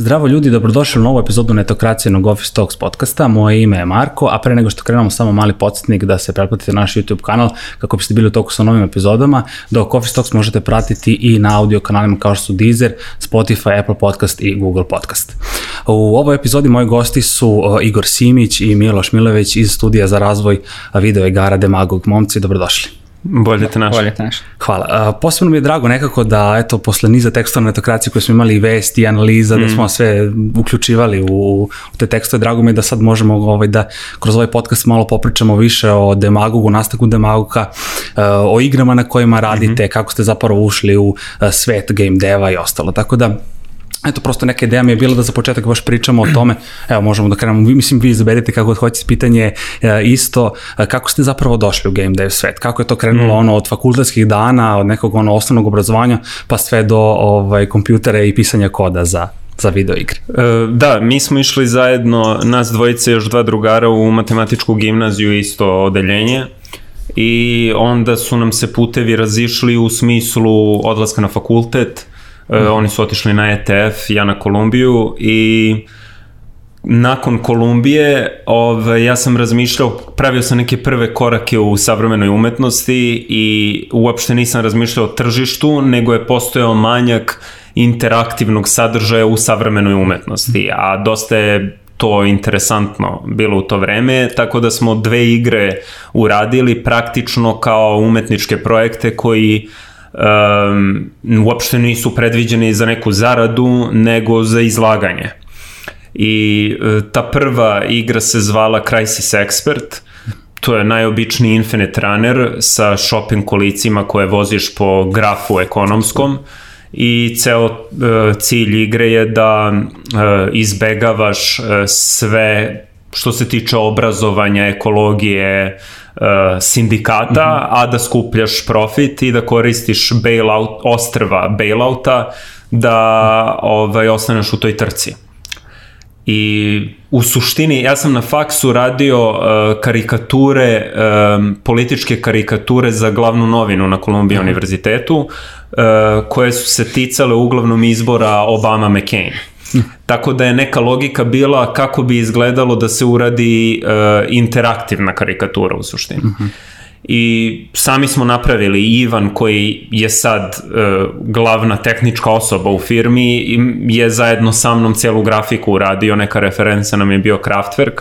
Zdravo ljudi, dobrodošli u novu epizodu Netokracijenog Office Talks podcasta. Moje ime je Marko, a pre nego što krenemo samo mali podsjetnik da se pretplatite na naš YouTube kanal kako biste bili u toku sa novim epizodama, dok Office Talks možete pratiti i na audio kanalima kao što su Deezer, Spotify, Apple Podcast i Google Podcast. U ovoj epizodi moji gosti su Igor Simić i Miloš Milović iz studija za razvoj video igara Demagog. Momci, dobrodošli. Bolje te našli. Bolje te našli. Hvala. Uh, posebno mi je drago nekako da, eto, posle niza tekstova netokracije koje smo imali i vesti i analiza, mm. da smo sve uključivali u, u te tekstove, drago mi je da sad možemo ovaj, da kroz ovaj podcast malo popričamo više o demagogu, nastavku demagoga, uh, o igrama na kojima radite, mm -hmm. kako ste zapravo ušli u uh, svet game deva i ostalo. Tako da, Eto, prosto neka ideja mi je bila da za početak baš pričamo o tome, evo možemo da krenemo, mislim vi izaberite kako hoćete, pitanje e, isto, e, kako ste zapravo došli u game dev svet, kako je to krenulo mm. ono od fakultetskih dana, od nekog ono osnovnog obrazovanja, pa sve do ovaj, kompjutera i pisanja koda za, za video igre. E, da, mi smo išli zajedno, nas dvojice još dva drugara u matematičku gimnaziju, isto odeljenje, i onda su nam se putevi razišli u smislu odlaska na fakultet, Mm. oni su otišli na ETF, ja na Kolumbiju i nakon Kolumbije ovaj, ja sam razmišljao, pravio sam neke prve korake u savremenoj umetnosti i uopšte nisam razmišljao o tržištu, nego je postojao manjak interaktivnog sadržaja u savremenoj umetnosti, a dosta je to interesantno bilo u to vreme, tako da smo dve igre uradili praktično kao umetničke projekte koji um, uopšte nisu predviđeni za neku zaradu, nego za izlaganje. I uh, ta prva igra se zvala Crisis Expert, to je najobičniji Infinite Runner sa shopping kolicima koje voziš po grafu ekonomskom i ceo uh, cilj igre je da uh, izbegavaš uh, sve što se tiče obrazovanja, ekologije, uh, sindikata, mm -hmm. a da skupljaš profit i da koristiš bailout, ostrva bailouta da ovaj, ostaneš u toj trci. I u suštini, ja sam na faksu radio uh, karikature, um, političke karikature za glavnu novinu na Columbia mm -hmm. univerzitetu, uh, koje su se ticale uglavnom izbora Obama-McCain. Tako da je neka logika bila kako bi izgledalo da se uradi uh, interaktivna karikatura u suštini. Mm -hmm. I sami smo napravili Ivan koji je sad uh, glavna tehnička osoba u firmi i je zajedno sa mnom celu grafiku uradio, neka referenca nam je bio Kraftwerk,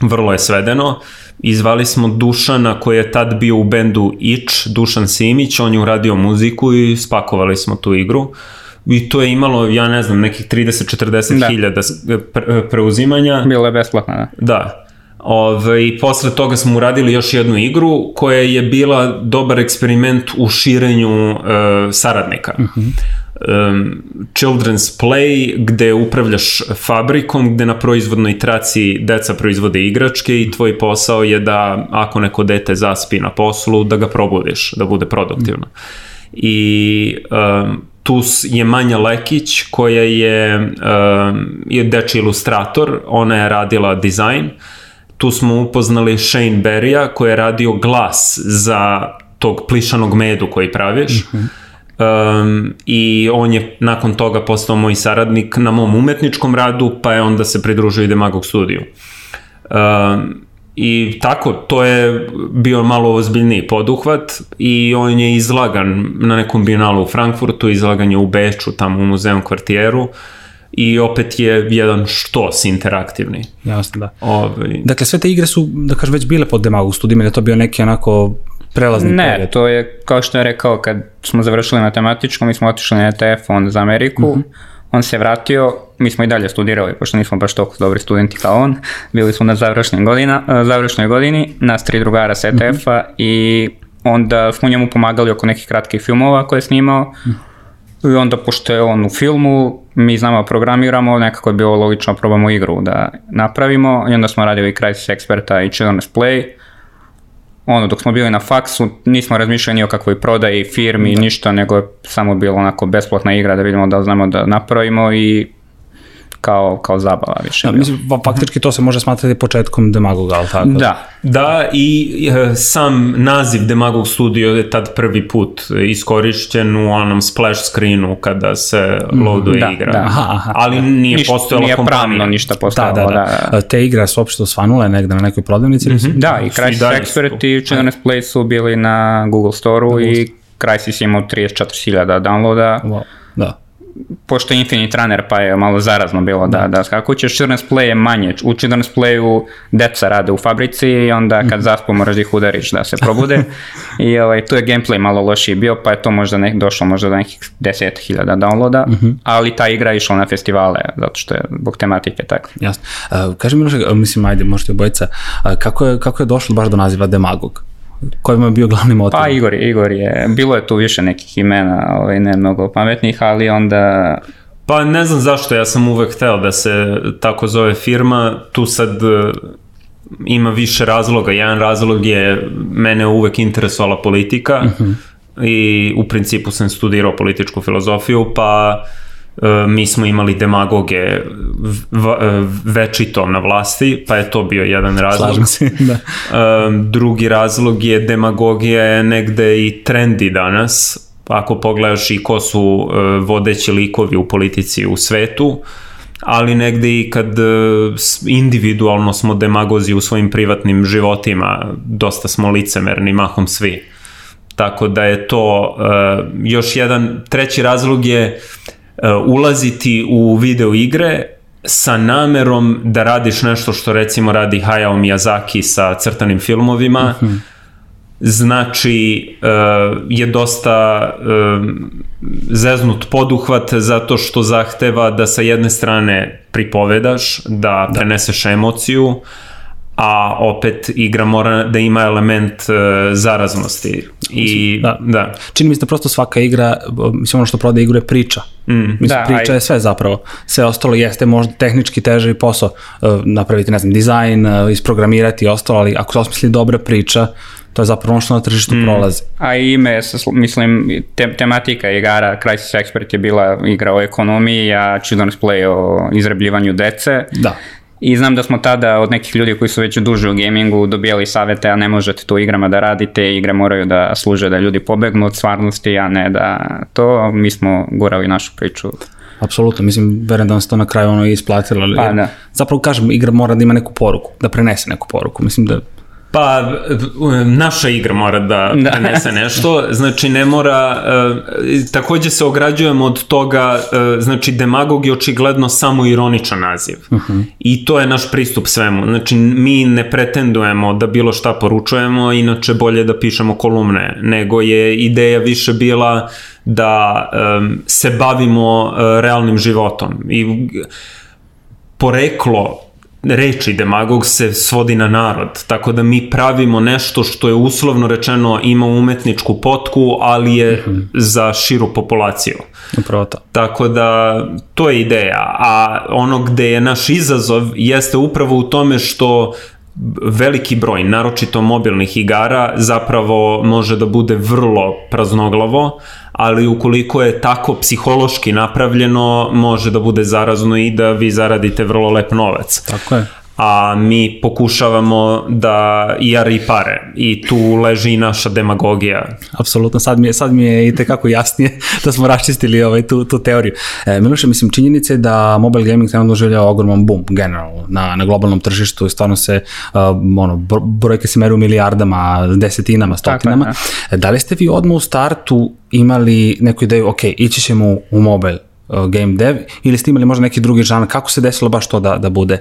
vrlo je svedeno. Izvali smo Dušana koji je tad bio u bendu Ič, Dušan Simić, on je uradio muziku i spakovali smo tu igru. Uh, i to je imalo, ja ne znam, nekih 30-40 da. hiljada preuzimanja. Bilo je besplatno, da. Da. Ove, I posle toga smo uradili još jednu igru koja je bila dobar eksperiment u širenju uh, saradnika. Uh -huh. um, Children's Play, gde upravljaš fabrikom, gde na proizvodnoj traci deca proizvode igračke i tvoj posao je da ako neko dete zaspi na poslu, da ga probudiš, da bude produktivno. -huh. I um, tu je Manja Lekić koja je, uh, je deči ilustrator, ona je radila dizajn. Tu smo upoznali Shane Berrya koji je radio glas za tog plišanog medu koji praviš. Mm -hmm. Um, i on je nakon toga postao moj saradnik na mom umetničkom radu, pa je onda se pridružio i Demagog studiju. Um, I tako, to je bio malo ozbiljniji poduhvat i on je izlagan na nekom binalu u Frankfurtu, izlagan je u Beču, tamo u muzeum kvartijeru i opet je jedan štos interaktivni. Jasno, da. Ove... Ovaj. Dakle, sve te igre su, da kažem, već bile pod Demagu studijima, da to bio neki onako prelazni Ne, period. to je, kao što je rekao, kad smo završili matematičko, mi smo otišli na ETF, on za Ameriku, uh mhm. -huh On se vratio, mi smo i dalje studirali, pošto nismo baš toliko dobri studenti kao on. Bili smo na završnoj, godina, e, završnoj godini, nas tri drugara s ETF-a mm -hmm. i onda smo njemu pomagali oko nekih kratkih filmova koje je snimao. Mm -hmm. I onda, pošto je on u filmu, mi znamo programiramo, nekako je bilo logično probamo igru da napravimo i onda smo radili Crisis Experta i Children's Play ono, dok smo bili na faksu, nismo razmišljali ni o kakvoj prodaji firmi, da. ništa, nego je samo bilo onako besplatna igra da vidimo da znamo da napravimo i kao, kao zabava više. Da, mislim, fa- faktički to se može smatrati početkom demagoga, ali tako? Da, Da, i e, sam naziv Demagog Studio je tad prvi put iskorišćen u onom splash screenu kada se loaduje da, igra. da. Aha, aha. Ali nije Ništa- postojala nije kompanija. pravno ništa Da, postojalo. da, da. E, Te igre su uopšte osvanule negde na nekoj prodavnici ili su? Da, i Crysis dalje Expert i Children's Play su bili na Google Store-u i Crysis je imao 34.000 downloada, Wow. Da. Pošto je Infinite Runner pa je malo zarazno bilo da, da skakućeš, Children's Play je manje, u Children's Playu deca rade u fabrici i onda kad zaspu moraš da ih udariš da se probude i ovaj, tu je gameplay malo lošiji bio pa je to možda nek, došlo možda do nekih 10.000 downloada, ali ta igra je išla na festivale zato što je zbog tematike tako. Jasno. Uh, kaži mi, Miloše, mislim, ajde, možete obojica, uh, kako, je, kako je došlo baš do naziva demagog? Koji mu je bio glavni motiv? Pa Igor, Igor je, bilo je tu više nekih imena, ovaj, ne mnogo pametnih, ali onda Pa ne znam zašto, ja sam uvek hteo da se tako zove firma, tu sad e, ima više razloga. Jedan razlog je, mene uvek interesovala politika i u principu sam studirao političku filozofiju, pa e, mi smo imali demagoge v- večito na vlasti, pa je to bio jedan razlog. Slažem se, da. Um, drugi razlog je demagogija je negde i trendi danas. Ako pogledaš i ko su vodeći likovi u politici u svetu, ali negde i kad individualno smo demagozi u svojim privatnim životima, dosta smo licemerni, mahom svi. Tako da je to još jedan, treći razlog je ulaziti u video igre sa namerom da radiš nešto što recimo radi Hayao Miyazaki sa crtanim filmovima, znači uh, je dosta uh, zeznut poduhvat zato što zahteva da sa jedne strane pripovedaš, da. preneseš emociju, a opet igra mora da ima element uh, zaraznosti. I, Da. da. Čini mi se da prosto svaka igra, mislim ono što prodaje igru je priča. Mm. Mislim, Da, priča aj- je sve zapravo. Sve ostalo jeste možda tehnički teži posao. Uh, napraviti, ne znam, dizajn, uh, isprogramirati i ostalo, ali ako se osmisli dobra priča, to je zapravo ono što na tržištu prolazi. A ime, mislim, te, tematika igara Crisis Expert je bila igra o ekonomiji, a Children's Play o izrabljivanju dece. Da. I znam da smo tada od nekih ljudi koji su već duže u gamingu dobijali savete, a ne možete to igrama da radite, igre moraju da služe da ljudi pobegnu od stvarnosti, a ne da to, mi smo gurali našu priču. Apsolutno, mislim, verujem da vam se to na kraju ono isplatilo. ali- Pa, da. Zapravo kažem, igra mora da ima neku poruku, da prenese neku poruku. Mislim da Pa, naša igra mora da, Da. prenese nešto, znači ne mora, e, takođe se ograđujemo od toga, e, znači demagog je očigledno samo ironičan naziv. I to je naš pristup svemu. Znači mi ne pretendujemo da bilo šta poručujemo, inače bolje da pišemo kolumne, nego je ideja više bila da se bavimo e, realnim životom. I poreklo reči demagog se svodi na narod, tako da mi pravimo nešto što je uslovno rečeno ima umetničku potku, ali je za širu populaciju. upravo to. Tako da to je ideja, a ono gde je naš izazov jeste upravo u tome što veliki broj, naročito mobilnih igara, zapravo može da bude vrlo praznoglavo, ali ukoliko je tako psihološki napravljeno, može da bude zarazno i da vi zaradite vrlo lep novac Tako je. A mi pokušavamo da jari pare i tu leži i naša demagogija. Apsolutno, sad mi je, sad mi je i tekako jasnije da smo raščistili ovaj, tu, tu teoriju. E, Miloše, mislim, činjenica je da mobile gaming trenutno doživlja ogroman boom, generalno, na, na globalnom tržištu i stvarno se, uh, ono, bro- brojke se meru u milijardama, desetinama, stotinama. da. da li ste vi odmah u startu imali neku ideju, ok, ići ćemo u, mobile game dev ili ste imali možda neki drugi žan, kako se desilo baš to da, da bude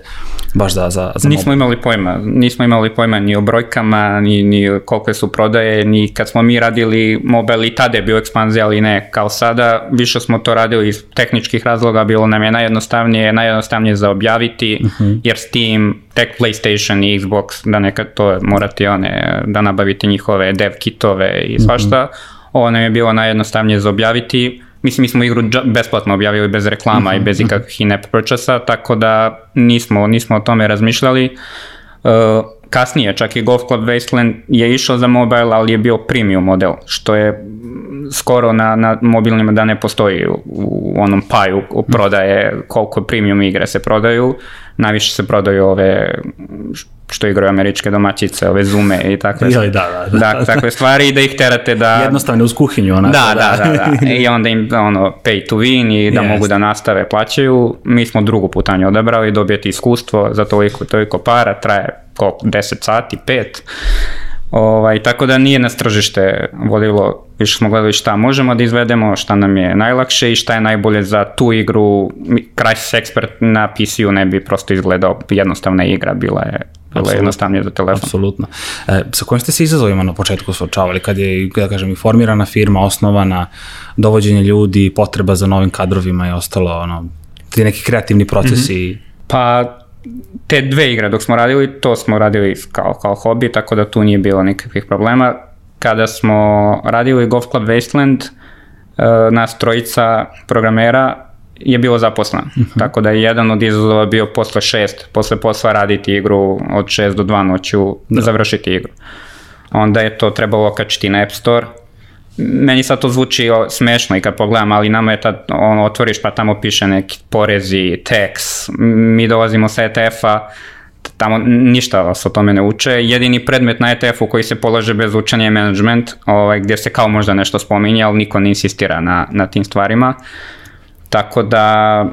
baš za, za, za Nismo imali pojma, nismo imali pojma ni o brojkama, ni, ni kolike su prodaje, ni kad smo mi radili mobile i tada je bio ekspanzija, ali ne kao sada, više smo to radili iz tehničkih razloga, bilo nam je najjednostavnije, najjednostavnije za objaviti, jer Steam, tek PlayStation i Xbox, da nekad to morate one, da nabavite njihove dev kitove i svašta, ovo nam je bilo najjednostavnije za objaviti, Mislim, mi smo igru besplatno objavili bez reklama i bez ikakvih in-app purchasa, tako da nismo, nismo o tome razmišljali. Uh, kasnije, čak i Golf Club Wasteland je išao za mobile, ali je bio premium model, što je skoro na, na mobilnima da ne postoji u, onom paju u prodaje koliko premium igre se prodaju. Najviše se prodaju ove što igraju američke domaćice, ove zume i takve, Joj, da, da, da. da, takve stvari i da ih terate da... Jednostavno uz kuhinju. Onako, Da, da, da, da. I onda im ono, pay to win i da Jest. mogu da nastave plaćaju. Mi smo drugu putanju odabrali, dobijete iskustvo za toliko toliko para, traje koliko, 10 sati, 5. Ovaj, tako da nije nas tržište vodilo, više smo gledali šta možemo da izvedemo, šta nam je najlakše i šta je najbolje za tu igru. Crysis Expert na PC-u ne bi prosto izgledao jednostavna igra, bila je, bila jednostavnija za telefon. Apsolutno. E, sa kojim ste se izazovima na početku suočavali? Kad je, da kažem, i formirana firma, osnovana, dovođenje ljudi, potreba za novim kadrovima i ostalo, ono, ti neki kreativni procesi. Pa te dve igre dok smo radili, to smo radili kao, kao hobi, tako da tu nije bilo nikakvih problema. Kada smo radili Golf Club Wasteland, e, nas trojica programera je bilo zaposleno. Tako da je jedan od izazova bio posle šest, posle posla raditi igru od šest do dva noću, završiti igru. Onda je to trebalo okačiti na App Store, meni sad to zvuči smešno i kad pogledam, ali nama je tad, ono, otvoriš pa tamo piše neki porezi, tax, mi dolazimo sa ETF-a, tamo ništa vas o tome ne uče. Jedini predmet na ETF-u koji se polaže bez učenja je management, ovaj, gdje se kao možda nešto spominje, ali niko ne insistira na, na tim stvarima. Tako da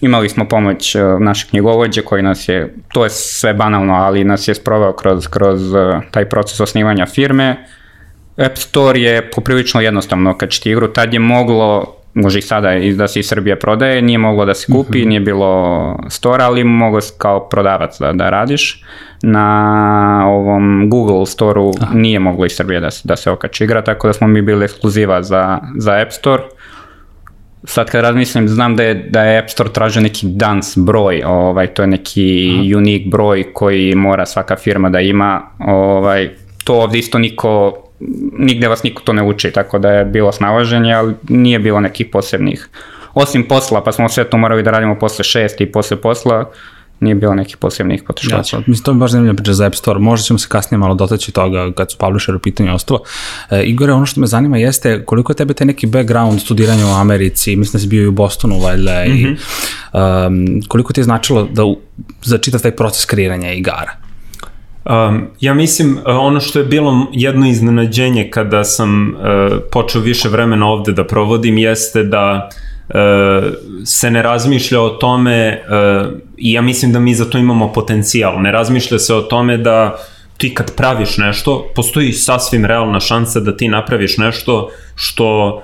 imali smo pomoć uh, našeg knjigovođe koji nas je, to je sve banalno, ali nas je sproveo kroz, kroz uh, taj proces osnivanja firme. App Store je poprilično jednostavno kad ćete igru, tad je moglo, može i sada i da se iz Srbije prodaje, nije moglo da se kupi, nije bilo store, ali mogo si kao prodavac da, da radiš. Na ovom Google Store-u nije moglo iz Srbije da, da se okači igra, tako da smo mi bili ekskluziva za, za App Store. Sad kad razmislim, znam da je, da je App Store tražio neki dans broj, ovaj, to je neki unique broj koji mora svaka firma da ima, ovaj, to ovdje isto niko, nigde vas niko to ne uči, tako da je bilo snalaženje, ali nije bilo nekih posebnih, osim posla, pa smo sve to morali da radimo posle šest i posle posla, nije bilo nekih posebnih poteškoća. Jasno, mislim, to mi je baš zanimljiva priča za App Store. Možda ćemo se kasnije malo dotaći toga kad su publisher u pitanju i ostalo. E, Igore, ono što me zanima jeste koliko je tebe taj neki background studiranja u Americi, mislim da si bio i u Bostonu, valjda, i um, koliko ti je značilo da u, za čitav taj proces kreiranja igara? Um, ja mislim, uh, ono što je bilo jedno iznenađenje kada sam uh, počeo više vremena ovde da provodim jeste da uh, se ne razmišlja o tome uh, i ja mislim da mi za to imamo potencijal. Ne razmišlja se o tome da ti kad praviš nešto, postoji sasvim realna šansa da ti napraviš nešto što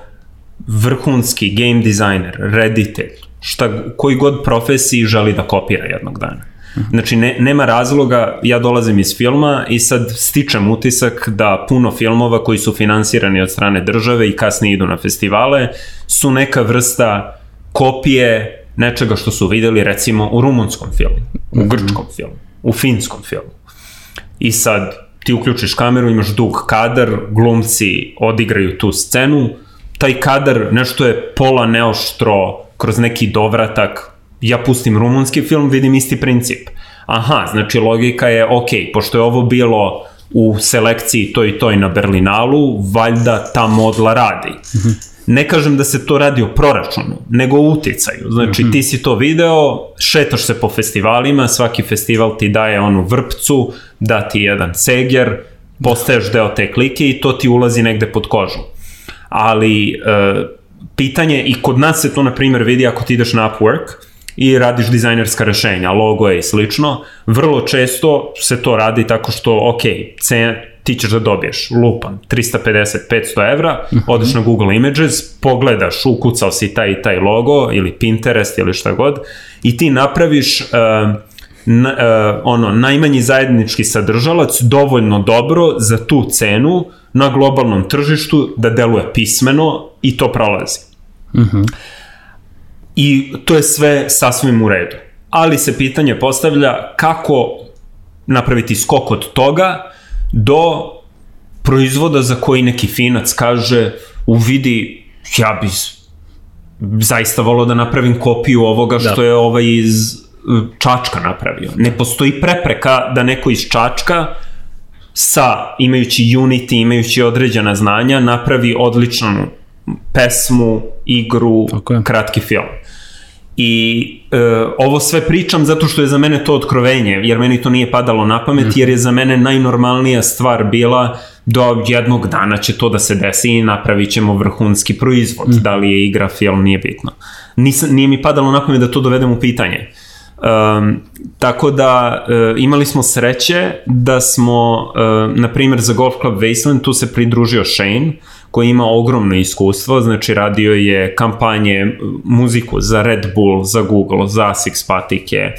vrhunski game designer, reditelj, šta, koji god profesiji želi da kopira jednog dana. Znači, ne, nema razloga, ja dolazim iz filma i sad stičem utisak da puno filmova koji su finansirani od strane države i kasnije idu na festivale su neka vrsta kopije nečega što su videli recimo u rumunskom filmu, u grčkom filmu, u finskom filmu. I sad ti uključiš kameru, imaš dug kadar, glumci odigraju tu scenu, taj kadar nešto je pola neoštro kroz neki dovratak, ja pustim rumunski film, vidim isti princip. Aha, znači logika je, ok, pošto je ovo bilo u selekciji toj i toj na Berlinalu, valjda ta modla radi. Ne kažem da se to radi o proračunu, nego o uticaju. Znači, ti si to video, šetaš se po festivalima, svaki festival ti daje onu vrpcu, da ti jedan segjer, postaješ deo te klike i to ti ulazi negde pod kožu. Ali, e, pitanje, i kod nas se to, na primjer, vidi ako ti ideš na Upwork, i radiš dizajnerska rešenja, logo i slično, vrlo često se to radi tako što, ok, cen, ti ćeš da dobiješ, lupam, 350-500 evra, odeš na Google Images, pogledaš, ukucao si taj i taj logo, ili Pinterest, ili šta god, i ti napraviš uh, na, uh, ono, najmanji zajednički sadržalac dovoljno dobro za tu cenu na globalnom tržištu da deluje pismeno i to prolazi. I to je sve sasvim u redu. Ali se pitanje postavlja kako napraviti skok od toga do proizvoda za koji neki finac kaže uvidi ja bi zaista volao da napravim kopiju ovoga što Da. je ovaj iz uh, Čačka napravio. Ne postoji prepreka da neko iz Čačka sa, imajući Unity, imajući određena znanja, napravi odličnu pesmu, igru, kratki film. I e, ovo sve pričam zato što je za mene to otkrovenje, jer meni to nije padalo na pamet, Mhm. jer je za mene najnormalnija stvar bila do jednog dana će to da se desi i napravit ćemo vrhunski proizvod. Mhm. Da li je igra, film, nije bitno. Nisam, nije mi padalo na pamet da to dovedem u pitanje. Um, tako da uh, imali smo sreće da smo, uh, na primjer za Golf Club Wasteland, tu se pridružio Shane, koji ima ogromno iskustvo, znači radio je kampanje, muziku za Red Bull, za Google, za Six Patike,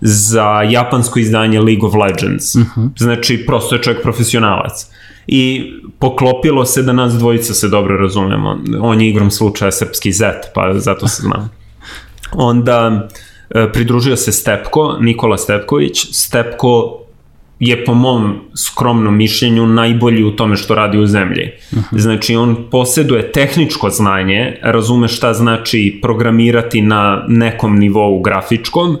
za japansko izdanje League of Legends. Uh -huh. Znači, prosto je čovjek profesionalac. I poklopilo se da nas dvojica se dobro razumemo. On je igrom slučaja srpski zet, pa zato se znam. Onda pridružio se Stepko, Nikola Stepković. Stepko je po mom skromnom mišljenju najbolji u tome što radi u zemlji. Uh -huh. Znači on posjeduje tehničko znanje, razume šta znači programirati na nekom nivou grafičkom,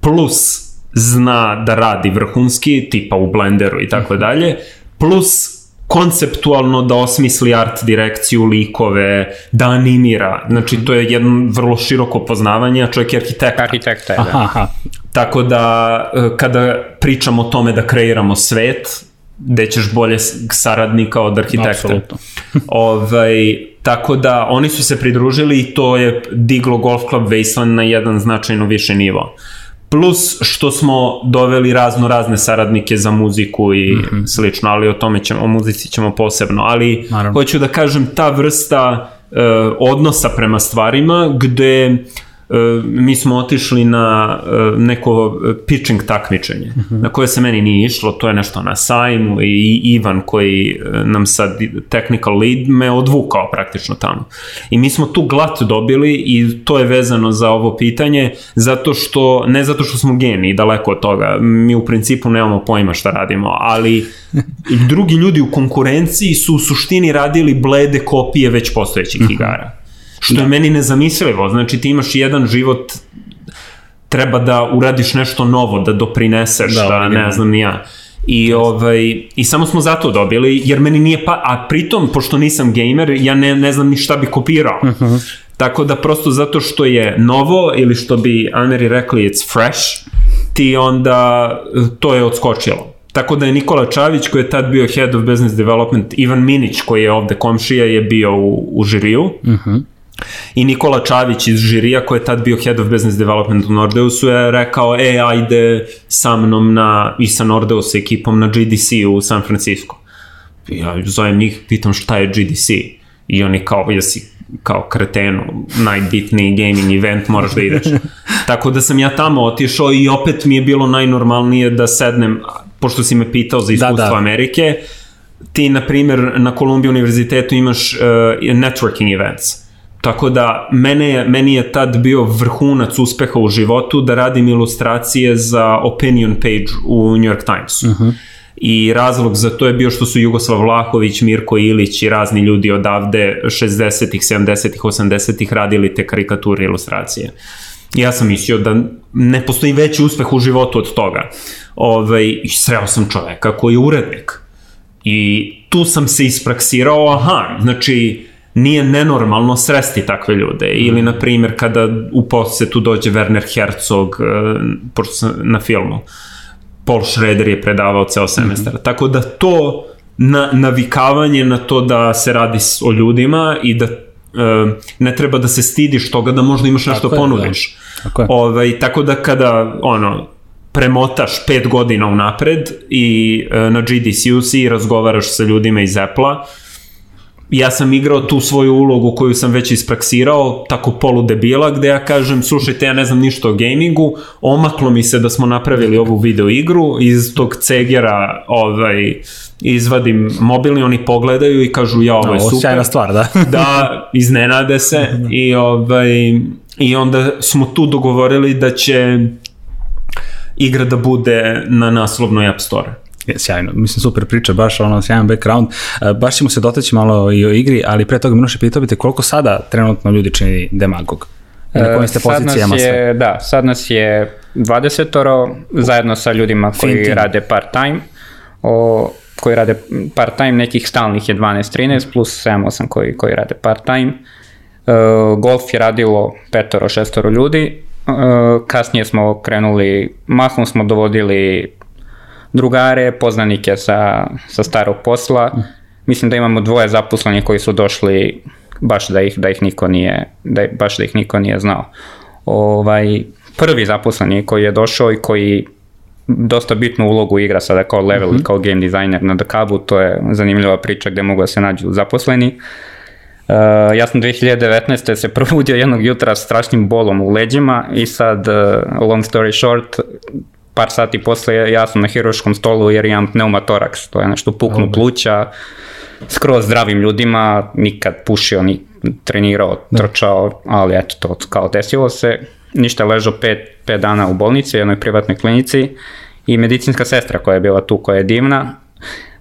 plus zna da radi vrhunski, tipa u Blenderu i tako dalje, plus konceptualno da osmisli art direkciju, likove, da animira. Znači, to je jedno vrlo široko poznavanje, a čovjek je arhitekta. Arhitekta je, Aha, da. aha. Tako da, e, kada pričamo o tome da kreiramo svet, gde ćeš bolje saradnika od arhitekta. Apsolutno. ovaj, tako da, oni su se pridružili i to je diglo Golf Club Wasteland na jedan značajno više nivo. Plus što smo doveli razno razne saradnike za muziku i mm -hmm. slično, ali o tome ćemo, o muzici ćemo posebno. Ali Naravno. hoću da kažem ta vrsta uh, odnosa prema stvarima gde Uh, mi smo otišli na uh, neko e, pitching takmičenje, uh -huh. na koje se meni nije išlo, to je nešto na sajmu i Ivan koji nam sad technical lead me odvukao praktično tamo. I mi smo tu glat dobili i to je vezano za ovo pitanje, zato što, ne zato što smo geni, daleko od toga, mi u principu nemamo pojma šta radimo, ali drugi ljudi u konkurenciji su u suštini radili blede kopije već postojećih -huh. igara. Što je meni nezamislivo. Znači ti imaš jedan život treba da uradiš nešto novo, da doprineseš, da, da ne znam ni ja. I, ovaj, I samo smo zato dobili, jer meni nije pa... A pritom, pošto nisam gamer, ja ne, ne znam ni šta bi kopirao. Uh -huh. Tako da prosto zato što je novo, ili što bi Ameri rekli, it's fresh, ti onda to je odskočilo. Tako da je Nikola Čavić, koji je tad bio Head of Business Development, Ivan Minić, koji je ovde komšija, je bio u, u žiriju. Uh -huh. I Nikola Čavić iz žirija, koji je tad bio Head of Business Development u Nordeusu, je rekao, e, ajde sa mnom na, i sa Nordeus ekipom na GDC u San Francisco. I ja zovem njih, pitam šta je GDC. I oni kao, jesi kao kretenu, najbitniji gaming event, moraš da ideš. Tako da sam ja tamo otišao i opet mi je bilo najnormalnije da sednem, pošto si me pitao za iskustvo da, da. Amerike, ti, na primjer, na Columbia univerzitetu imaš uh, networking events. Tako da mene je, meni je tad bio vrhunac uspeha u životu da radim ilustracije za opinion page u New York Timesu. Uh -huh. I razlog za to je bio što su Jugoslav Vlahović, Mirko Ilić i razni ljudi odavde 60-ih, 70-ih, 80-ih radili te karikature ilustracije. Ja sam mislio da ne postoji veći uspeh u životu od toga. Ove, ovaj, I sreo sam čoveka koji je urednik. I tu sam se ispraksirao, aha, znači nije nenormalno sresti takve ljude. Ili, na primjer, kada u posetu dođe Werner Herzog, pošto sam na filmu, Paul Schrader je predavao ceo semestar. Mm -hmm. Tako da to na, navikavanje na to da se radi o ljudima i da e, ne treba da se stidiš toga da možda imaš nešto tako ponudiš. Je, da. Tako, je. Ove, ovaj, tako da kada ono, premotaš pet godina unapred i e, na GDC-u si i razgovaraš sa ljudima iz Apple-a, ja sam igrao tu svoju ulogu koju sam već ispraksirao, tako polu debila, gde ja kažem, slušajte, ja ne znam ništa o gamingu, omaklo mi se da smo napravili ovu video igru, iz tog cegera ovaj, izvadim mobilni, oni pogledaju i kažu, ja, ovo je super. Sjajna stvar, da. da, iznenade se i, ovaj, i onda smo tu dogovorili da će igra da bude na naslovnoj App Store. Je, sjajno, mislim super priča, baš ono sjajan background. E, baš ćemo se dotaći malo i o igri, ali pre toga Miloše pitao bih te koliko sada trenutno ljudi čini demagog? Na kojim ste pozicijama sad nas je, Da, sad nas je 20 zajedno sa ljudima koji Fintin. rade part time. O, koji rade part-time, nekih stalnih je 12-13 plus 7-8 koji, koji rade part-time. Uh, golf je radilo petoro, šestoro ljudi, uh, kasnije smo krenuli, mahom smo dovodili drugare, poznanike sa, sa starog posla. Mislim da imamo dvoje zaposlenih koji su došli baš da ih, da ih niko nije, da, baš da ih niko nije znao. Ovaj, prvi zaposleni koji je došao i koji dosta bitnu ulogu igra sada kao level, mm -hmm. kao game designer na Dakabu, to je zanimljiva priča gde mogu da se nađu zaposleni. Uh, ja sam 2019. se probudio jednog jutra s strašnim bolom u leđima i sad, uh, long story short, par sati posle ja sam na hiroškom stolu jer imam pneumatoraks, to je nešto puknu pluća, skroz zdravim ljudima, nikad pušio, ni trenirao, trčao, ali eto to kao desilo se. Ništa ležao pet, pet dana u bolnici, u jednoj privatnoj klinici i medicinska sestra koja je bila tu, koja je divna,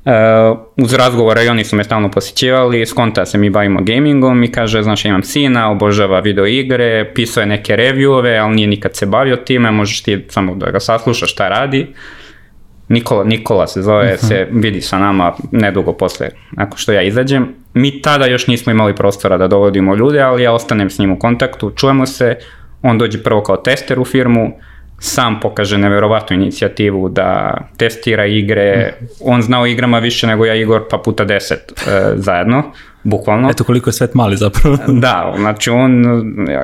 Uh, uz razgovore i oni su me stalno posjećivali, skonta se mi bavimo gamingom i kaže, znaš, imam sina, obožava video igre, pisao je neke reviewove, ali nije nikad se bavio time, možeš ti samo da ga saslušaš šta radi. Nikola, Nikola se zove, uh mhm. -huh. se vidi sa nama nedugo posle, ako što ja izađem. Mi tada još nismo imali prostora da dovodimo ljude, ali ja ostanem s njim u kontaktu, čujemo se, on dođe prvo kao tester u firmu, sam pokaže neverovatnu inicijativu da testira igre, on zna o igrama više nego ja Igor pa puta deset e, zajedno, bukvalno. Eto koliko je svet mali zapravo. da, znači on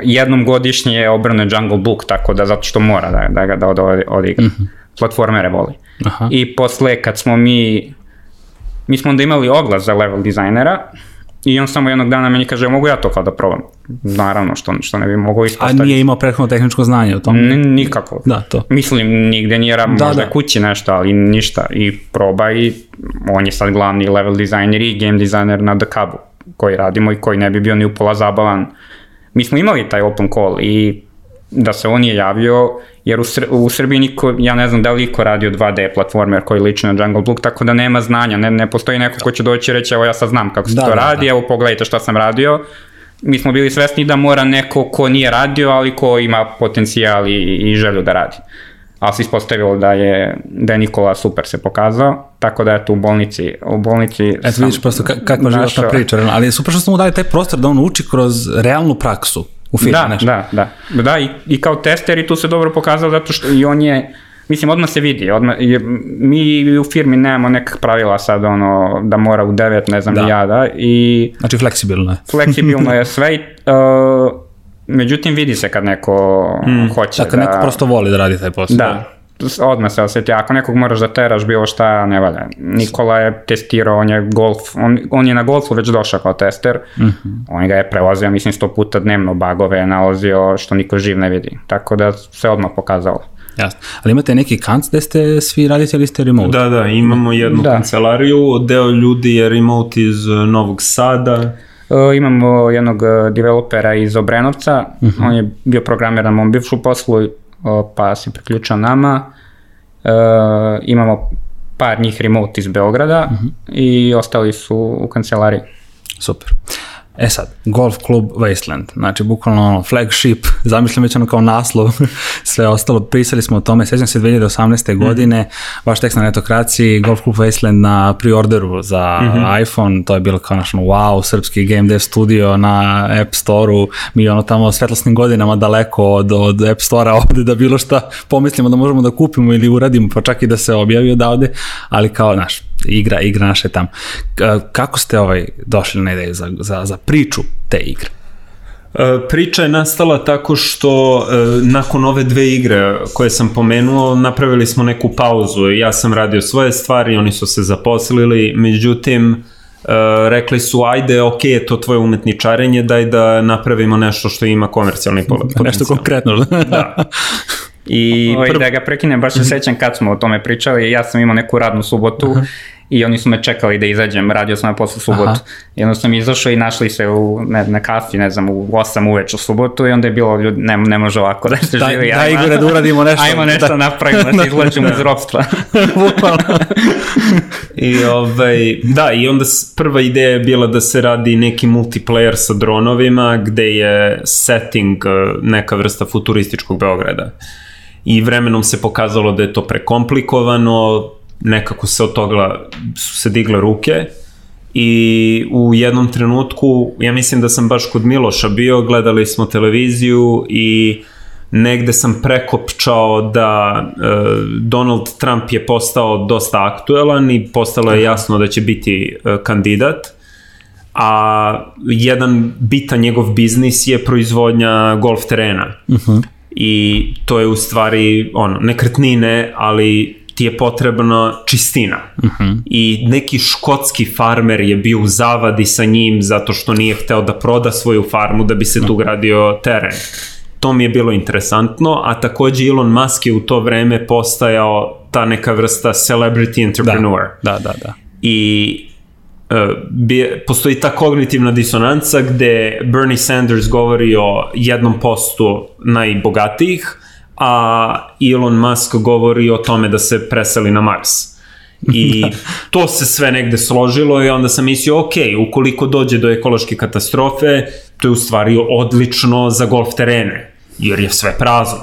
jednom godišnje obrane Jungle Book, tako da zato što mora da, da ga da od, odigra. Mm -hmm. Platformere voli. Aha. I posle kad smo mi, mi smo onda imali oglas za level dizajnera, I on samo jednog dana meni kaže, mogu ja to kao da probam? Naravno, što, što ne bi mogo ispostaviti. A nije imao prethodno tehničko znanje o tom? N nikako. Da, to. Mislim, nigde nije rab, da, možda da. kući nešto, ali ništa. I proba i on je sad glavni level dizajner i game dizajner na The Cubu koji radimo i koji ne bi bio ni upola zabavan. Mi smo imali taj open call i da se on je javio, jer u, Sr u Srbiji niko, ja ne znam da li iko radio 2D platformer koji liči na Jungle Book, tako da nema znanja, ne, ne postoji neko ko će doći i reći, evo ja sad znam kako se da, to da, radi, da. evo pogledajte šta sam radio. Mi smo bili svesni da mora neko ko nije radio, ali ko ima potencijal i, i želju da radi. Ali se ispostavilo da je, da je Nikola super se pokazao, tako da je tu u bolnici, u bolnici Eto vidiš prosto kakva životna priča, ali je super što smo mu dali taj prostor da on uči kroz realnu praksu u firmi. Da, nešto. da, da. Da, i, i kao tester i tu se dobro pokazao zato što i on je, mislim, odmah se vidi, odmah, je, mi u firmi nemamo nekak pravila sad, ono, da mora u devet, ne znam, da. ja, da, i... Znači, fleksibilno je. Fleksibilno je sve, uh, međutim, vidi se kad neko mm. hoće da... neko prosto voli da radi taj posao. Da, odmah se osjeti, ako nekog moraš da teraš bilo šta, ne valja. Nikola je testirao, on je golf, on, on je na golfu već došao kao tester, mm -hmm. on ga je prevozio, mislim, sto puta dnevno bagove je nalazio što niko živ ne vidi, tako da se odmah pokazalo. Jasno. Ali imate neki kanc gde ste svi radite ili ste remote? Da, da, imamo jednu da. kancelariju, deo ljudi je remote iz Novog Sada, Uh, imamo jednog developera iz Obrenovca, uh mhm. -huh. on je bio programer na mom bivšu poslu, pa se priključao nama. E, imamo par njih remote iz Beograda mhm. -huh. i ostali su u kancelariji. Super. E sad, Golf klub Wasteland, znači bukvalno ono, flagship, zamišljam već ono kao naslov, sve ostalo, prisali smo o tome, sećam se 2018. Mm. godine, vaš tekst na netokraciji, Golf klub Wasteland na preorderu za mm -hmm. iPhone, to je bilo kao naš wow, srpski game dev studio na App Store-u, mi ono tamo svetlosnim godinama daleko od, od App Store-a ovde da bilo šta pomislimo da možemo da kupimo ili uradimo, pa čak i da se objavi odavde, ali kao, naš, igra, igra naše tamo. Kako ste ovaj došli na ideju za, za, za priču te igre? E, priča je nastala tako što e, nakon ove dve igre koje sam pomenuo napravili smo neku pauzu. Ja sam radio svoje stvari, oni su se zaposlili, međutim Uh, rekli su ajde, ok, je to tvoje umetničarenje, daj da napravimo nešto što ima komercijalni potencijal. Nešto konkretno. da. I Oj, prv... da ga prekinem, baš se sećam kad smo o tome pričali, ja sam imao neku radnu subotu uh -huh. I oni su me čekali da izađem, radio sam na poslu subotu. Aha. I onda sam izašao i našli se u, ne, na kafi, ne znam, u 8 uveč u subotu i onda je bilo, ljudi, ne, ne može ovako da se da, živi. Da, Igore, da uradimo nešto. Ajmo nešto da napravimo, da se izlečimo iz ropstva. I ovaj, da, i onda prva ideja je bila da se radi neki multiplayer sa dronovima, gde je setting eh, neka vrsta futurističkog Beograda i vremenom se pokazalo da je to prekomplikovano, nekako se od toga su se digle ruke i u jednom trenutku, ja mislim da sam baš kod Miloša bio, gledali smo televiziju i negde sam prekopčao da e, Donald Trump je postao dosta aktuelan i postalo je jasno da će biti e, kandidat a jedan bitan njegov biznis je proizvodnja golf terena. Uh -huh. I to je u stvari ono, nekretnine, ali ti je potrebna čistina. Uh -huh. I neki škotski farmer je bio u zavadi sa njim zato što nije hteo da proda svoju farmu da bi se tu gradio teren. To mi je bilo interesantno, a takođe Elon Musk je u to vreme postajao ta neka vrsta celebrity entrepreneur. Da, da, da. da. I bi, postoji ta kognitivna disonanca gde Bernie Sanders govori o jednom postu najbogatijih, a Elon Musk govori o tome da se preseli na Mars. I to se sve negde složilo i onda sam mislio, ok, ukoliko dođe do ekološke katastrofe, to je u stvari odlično za golf terene, jer je sve prazno.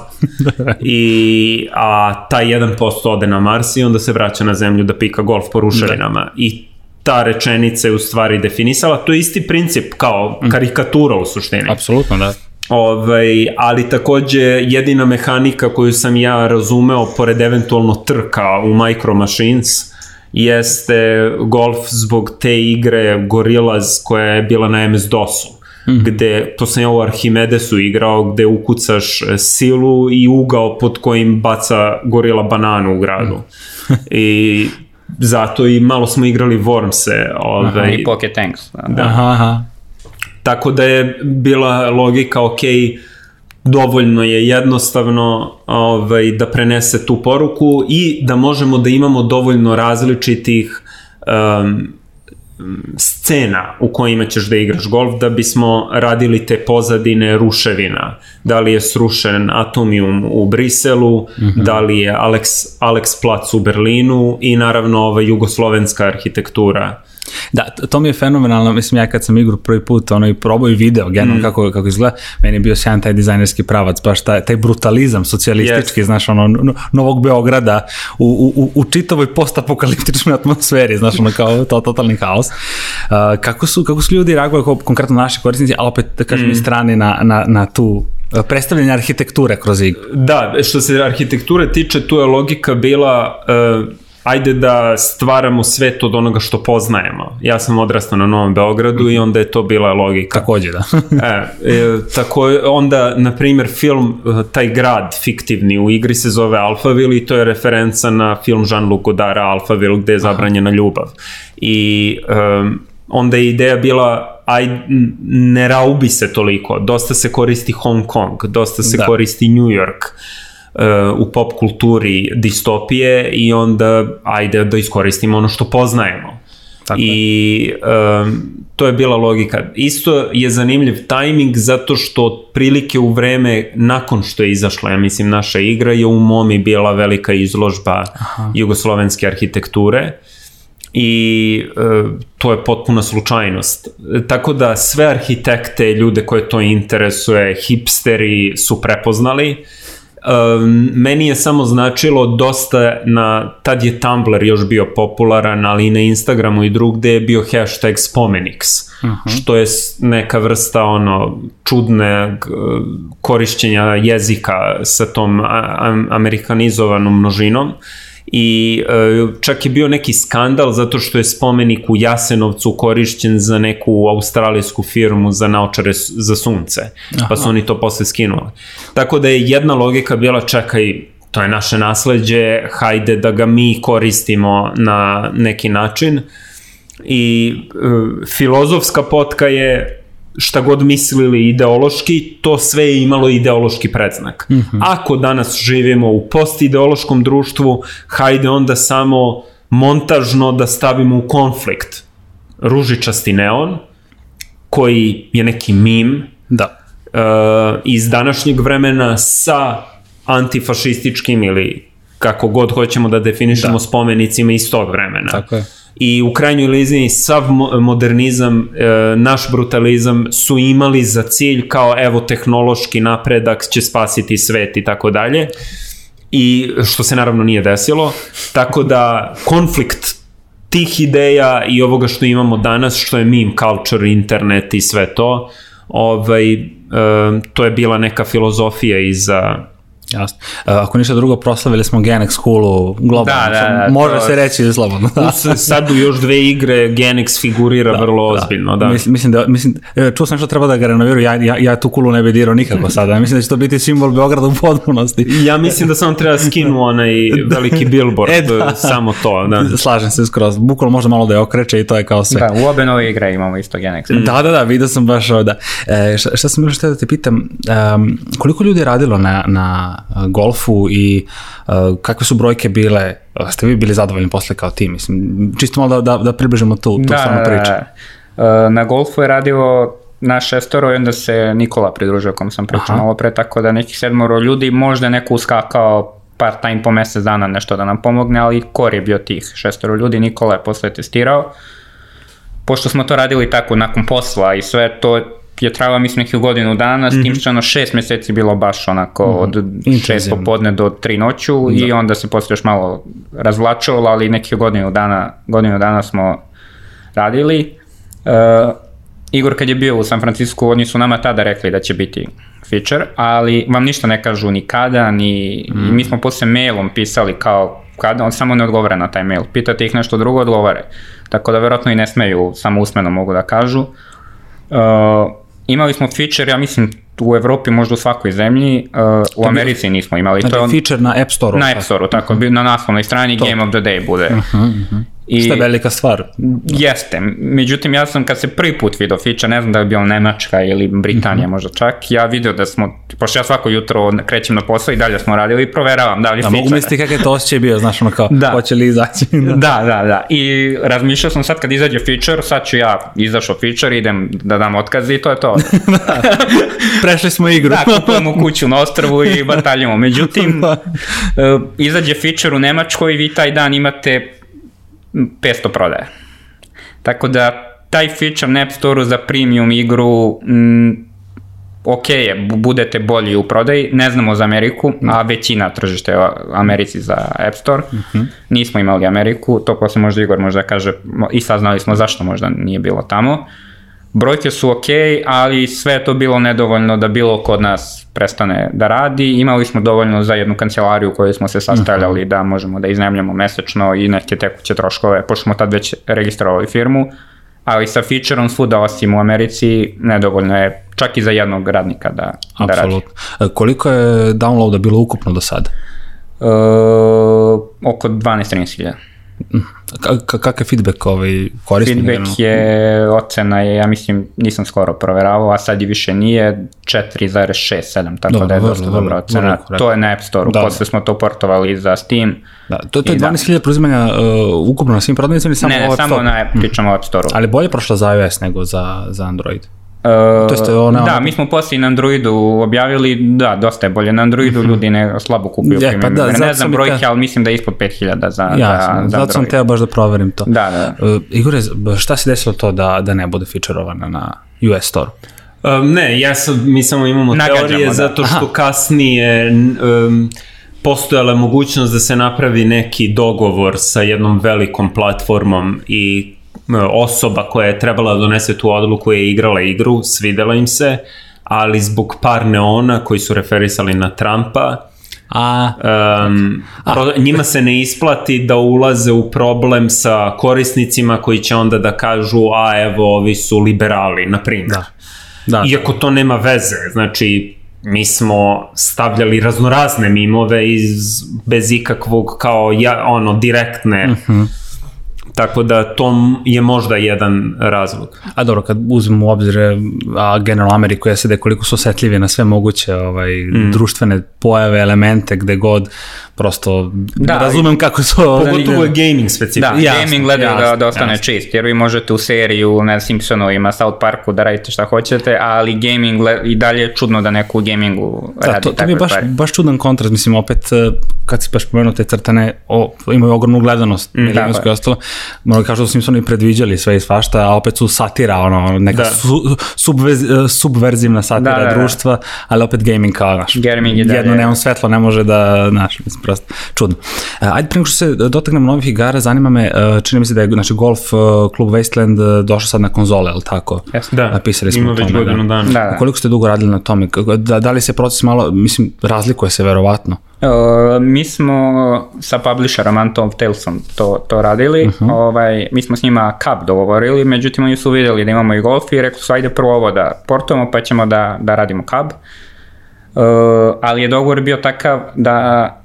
I, a taj 1% ode na Mars i onda se vraća na zemlju da pika golf po ruševinama. Da. I ta rečenica je u stvari definisala. To je isti princip kao mm. karikatura u suštini. Apsolutno, da. Ovaj, ali takođe jedina mehanika koju sam ja razumeo pored eventualno trka u Micro Machines jeste golf zbog te igre Gorillaz koja je bila na MS-DOS-u mm. gde, to sam ja u Archimedesu igrao, gde ukucaš silu i ugao pod kojim baca gorila bananu u gradu. Mm. I zato i malo smo igrali Wormse. Ovaj, aha, I Pocket Tanks. Da. da. Aha, aha. Tako da je bila logika, ok, dovoljno je jednostavno ovaj, da prenese tu poruku i da možemo da imamo dovoljno različitih um, scena u kojima ćeš da igraš golf da bismo radili te pozadine ruševina. Da li je srušen Atomium u Briselu, mm -hmm. da li je Alex, Alex Plac u Berlinu i naravno ova jugoslovenska arhitektura Da, to mi je fenomenalno, mislim ja kad sam igru prvi put ono i probao i video genom mm. kako, kako izgleda, meni je bio sjajan taj dizajnerski pravac, baš taj, taj brutalizam socijalistički, yes. znaš, ono, Novog Beograda u, u, u čitavoj postapokaliptičnoj atmosferi, znaš, ono kao to, totalni haos. Uh, kako, su, kako su ljudi reagovali, konkretno naši korisnici, a opet da kažem mm. i strani na, na, na tu uh, predstavljanje arhitekture kroz igru. Da, što se arhitekture tiče, tu je logika bila uh, ajde da stvaramo svet od onoga što poznajemo. Ja sam odrastao na Novom Beogradu i onda je to bila logika. Takođe, da. e, e, tako onda, na primjer, film, e, taj grad fiktivni u igri se zove Alphaville i to je referenca na film Jean-Luc Godara Alphaville gde je zabranjena ljubav. I um, onda je ideja bila aj ne raubi se toliko, dosta se koristi Hong Kong, dosta se da. koristi New York u pop kulturi distopije i onda ajde da iskoristimo ono što poznajemo. Tako I um, to je bila logika. Isto je zanimljiv tajming zato što prilike u vreme nakon što je izašla, ja mislim, naša igra je u Momi bila velika izložba Aha. jugoslovenske arhitekture i e, to je potpuna slučajnost. Tako da sve arhitekte, ljude koje to interesuje, hipsteri su prepoznali Um, meni je samo značilo dosta na, tad je Tumblr još bio popularan, ali i na Instagramu i drugde je bio hashtag spomeniks, uh -huh. što je neka vrsta ono čudne korišćenja jezika sa tom amerikanizovanom množinom. Uh, i e, čak je bio neki skandal zato što je spomenik u Jasenovcu korišćen za neku australijsku firmu za naočare za sunce, Aha. pa su oni to posle skinuli. Tako da je jedna logika bila čekaj, to je naše nasledđe, hajde da ga mi koristimo na neki način i e, filozofska potka je šta god mislili ideološki, to sve je imalo ideološki predznak. Mm -hmm. Ako danas živimo u postideološkom društvu, hajde onda samo montažno da stavimo u konflikt ružičasti neon, koji je neki mim da. uh, iz današnjeg vremena sa antifašističkim ili kako god hoćemo da definišemo da. spomenicima iz tog vremena. Tako je i u krajnjoj liniji sav modernizam, e, naš brutalizam su imali za cilj kao evo tehnološki napredak će spasiti svet i tako dalje. i što se naravno nije desilo, tako da konflikt tih ideja i ovoga što imamo danas, što je meme culture, internet i sve to, ovaj, e, to je bila neka filozofija iza Jasno. Uh, ako ništa drugo, proslavili smo Genex Hulu globalno. Da, da, da, Može to- se reći slobodno. Da. Sad u još dve igre Genex figurira vrlo ozbiljno, da. Mislim, mislim da, mislim, e, čuo sam što treba da ga renoviraju, ja, ja, ja tu kulu ne bi dirao nikako sada. Mislim da će to biti simbol Beograda u potpunosti. Ja mislim da samo treba skinu onaj veliki billboard, E, da. samo to, da. Slažem se skroz. Bukvalno možda malo da je okreće i to je kao sve. Da, u obe nove igre imamo isto Genex. Da, da, da, vidio sam baš ovda. E, šta, šta sam bilo što da te pitam, um, koliko ljudi je radilo na, na golfu i uh, kakve su brojke bile, ste vi bili zadovoljni posle kao tim, mislim, čisto malo da, da, da približimo tu, tu Da, da, priču. da. E, Na golfu je radio naš šestoro i onda se Nikola pridružio kom sam pričao malo pre, tako da nekih sedmoro ljudi, možda neko uskakao part time po mesec dana nešto da nam pomogne, ali kor je bio tih šestoro ljudi, Nikola je posle testirao. Pošto smo to radili tako nakon posla i sve, to je trajalo mislim nekih godinu dana, s tim što je ono šest meseci bilo baš onako od šest popodne do tri noću i onda se posle još malo razvlačilo, ali nekih godinu dana, godinu dana smo radili. Uh, Igor kad je bio u San Francisco, oni su nama tada rekli da će biti feature, ali vam ništa ne kažu ni kada, ni... Mm. I mi smo posle mailom pisali kao kada, on samo ne odgovara na taj mail. Pitate ih nešto drugo, odgovore. Tako da verovatno i ne smeju, samo usmeno mogu da kažu. Uh, imali smo feature, ja mislim, u Evropi, možda u svakoj zemlji, uh, u Americi nismo imali. Znači, to je on- feature na App Store-u. na App Store-u, tako, bi- na naslovnoj strani Game of the Day bude. I, Što je velika stvar. Jeste, međutim ja sam kad se prvi put video feature, ne znam da je bio Nemačka ili Britanija Mhm. možda čak, ja video da smo, pošto ja svako jutro krećem na posao i dalje smo radili i proveravam da li Da, mogu feature. misliti kakav je to osjećaj bio, znaš, ono kao, Da. hoće li izaći. da. Da, da, da. I razmišljao sam sad kad izađe feature, sad ću ja izašao feature, idem da dam otkaz i to je to. Prešli smo igru. Da, kupujemo kuću na ostrvu i bataljamo. Međutim, Da. e, izađe feature u Nemačkoj i vi taj dan imate 500 prodaje. Tako da taj feature na App Store-u za premium igru mm, ok je, bu- budete bolji u prodaji, ne znamo za Ameriku, a većina tržište je u Americi za App Store. Nismo imali Ameriku, to posle možda Igor možda kaže, i saznali smo zašto možda nije bilo tamo. Brojke su ok, ali sve je to bilo nedovoljno da bilo kod nas prestane da radi. Imali smo dovoljno za jednu kancelariju koju smo se sastavljali da možemo da iznajmljamo mesečno i neke tekuće troškove, pošto smo tad već registrovali firmu. Ali sa featureom svuda osim u Americi nedovoljno je čak i za jednog radnika da, da radi. E, Koliko je downloada bilo ukupno do sada? E, oko 12-13 hiljada. Ka- ka- kakav je feedback ovaj korisnik? Feedback je, ocena je, ja mislim, nisam skoro proveravao, a sad i više nije, 4,6-7, tako Dobro, da je vrlo, dosta vrlo, dobra vrlo ocena. To je na App Store-u, Da, da. posle smo to portovali za Steam. Da, to, to je I da. 12.000 preuzimanja uh, ukupno na svim prodavnicama ili samo ne, u ne, samo na App, pričamo o App Store-u. Ali bolje prošla za iOS nego za, za Android. Uh, To jest, ona- da, mi smo posle na Androidu objavili, da, dosta je bolje. Na Androidu ljudi ne, slabo kupuju premium pa da, Ne znam brojke, te- ali mislim da je ispod 5000 za, Ja, za, za zato sam teo baš da proverim to. Da, da. Uh, Igore, šta se desilo to da, da ne bude featureovana na US Store? Um, ne, ja sad, mi samo imamo Nagađamo, teorije da. zato što kasnije um, postojala mogućnost da se napravi neki dogovor sa jednom velikom platformom i osoba koja je trebala da donese tu odluku je igrala igru, svidela im se, ali zbog par neona koji su referisali na Trumpa, A, Um, pro, njima se ne isplati da ulaze u problem sa korisnicima koji će onda da kažu a evo ovi su liberali, na primjer. da. Da, Iako to nema veze, znači mi smo stavljali raznorazne mimove iz, bez ikakvog kao ja, ono direktne Mhm. Tako da to je možda jedan razlog. A dobro, kad uzmemo u obzir a, generalno Ameriku i SAD koliko su osetljivi na sve moguće ovaj, mm. društvene pojave, elemente, gde god, prosto da, Da, razumem kako su... Pogotovo je gaming specifično. Da, Jasno, gaming gledaju da, jasno, da ostane jasno. čist, jer vi možete u seriju, na Simpsonovima, South Parku da radite šta hoćete, ali gaming i dalje je čudno da neko u gamingu Da, radi to, to takve mi je baš, stvari. baš čudan kontrast, mislim, opet, eh, kad si baš pomenuo te crtane, o, imaju ogromnu gledanost, mm, tako i ostalo, mnogo kažu da su Simpsoni predviđali sve i svašta, a opet su satira, ono, neka Da. su, subvez, subverzivna satira Da, da, da. društva, ali opet gaming kao, znaš, Gaming je jedno dalje. neon svetlo ne može da, znaš, mislim, prosto, čudno. E, ajde, prema što se dotaknemo novih igara, zanima me, e, čini mi se da je, znači, golf e, klub Wasteland e, došao sad na konzole, ali tako? Jeste. Da, Napisali smo ima već tome, godinu da. dana. Da, da. Koliko ste dugo radili na tome? Da, da li se proces malo, mislim, razlikuje se verovatno? Uh, mi smo sa publisherom Anton Talesom to, to radili, Mhm. ovaj, mi smo s njima cup dogovorili, međutim oni su vidjeli da imamo i golf i rekli su ajde prvo ovo da portujemo pa ćemo da, da radimo cup. Uh, ali je dogovor bio takav da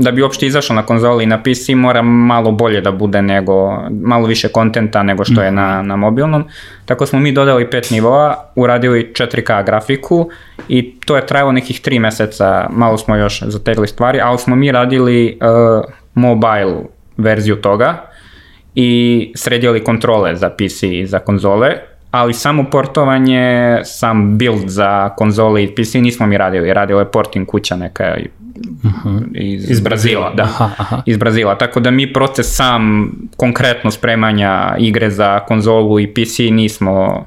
da bi uopšte izašao na konzoli i na PC mora malo bolje da bude nego, malo više kontenta nego što je na, na mobilnom. Tako smo mi dodali pet nivoa, uradili 4K grafiku i to je trajalo nekih tri meseca, malo smo još zategli stvari, ali smo mi radili uh, mobile verziju toga i sredili kontrole za PC i za konzole, ali samo portovanje, sam build za konzole i PC nismo mi radili, radila je porting kuća neka iz, iz Brazila, da, Aha, aha. iz Brazila, tako da mi proces sam konkretno spremanja igre za konzolu i PC nismo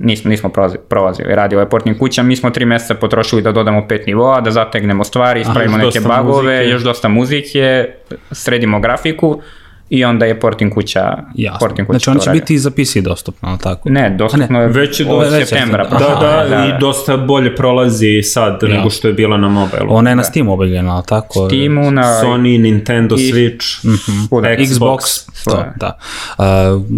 nismo, nismo prolazi- prolazili. Radio je portnim kuća, mi smo tri meseca potrošili da dodamo pet nivoa, da zategnemo stvari, ispravimo neke bagove, muzike. još dosta muzike, sredimo grafiku i onda je porting kuća, Jasno. porting kuća Znači, on će biti i za PC dostupno, ali tako? Ne, dostupno je Već je dosta- septembra. Da, prošle da, godine, i dosta bolje prolazi sad nego što je bila na mobilu. Ona je na Steam objavljena, ali tako? Steamu na Sony, Nintendo, I- Switch, Svuda. Xbox. Xbox, to, da. Uh,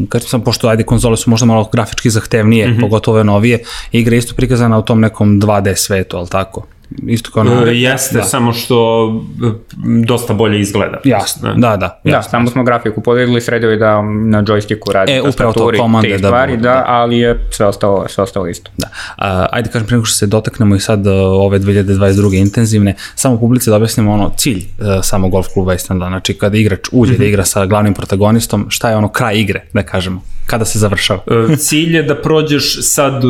kad sam, pošto ajde konzole su možda malo grafički zahtevnije, Mhm. pogotovo ove novije, igra je isto prikazana u tom nekom 2D svetu, ali tako? Isto kao na... E, jeste, da. samo što e, dosta bolje izgleda. Jasno, da, da. Da, jasno. samo smo grafiku podigli, sredili da na joysticku radi E, upravo to, komande te da stvari, budu, da, da. ali je sve ostalo, sve ostalo isto. Da. A, ajde kažem, nego što se dotaknemo i sad uh, ove 2022. intenzivne, samo publici da objasnimo ono cilj samo golf kluba Islanda, znači kada igrač uđe da igra sa glavnim protagonistom, šta je ono kraj igre, da kažemo, kada se završava? E, Cilj je da prođeš sad, e,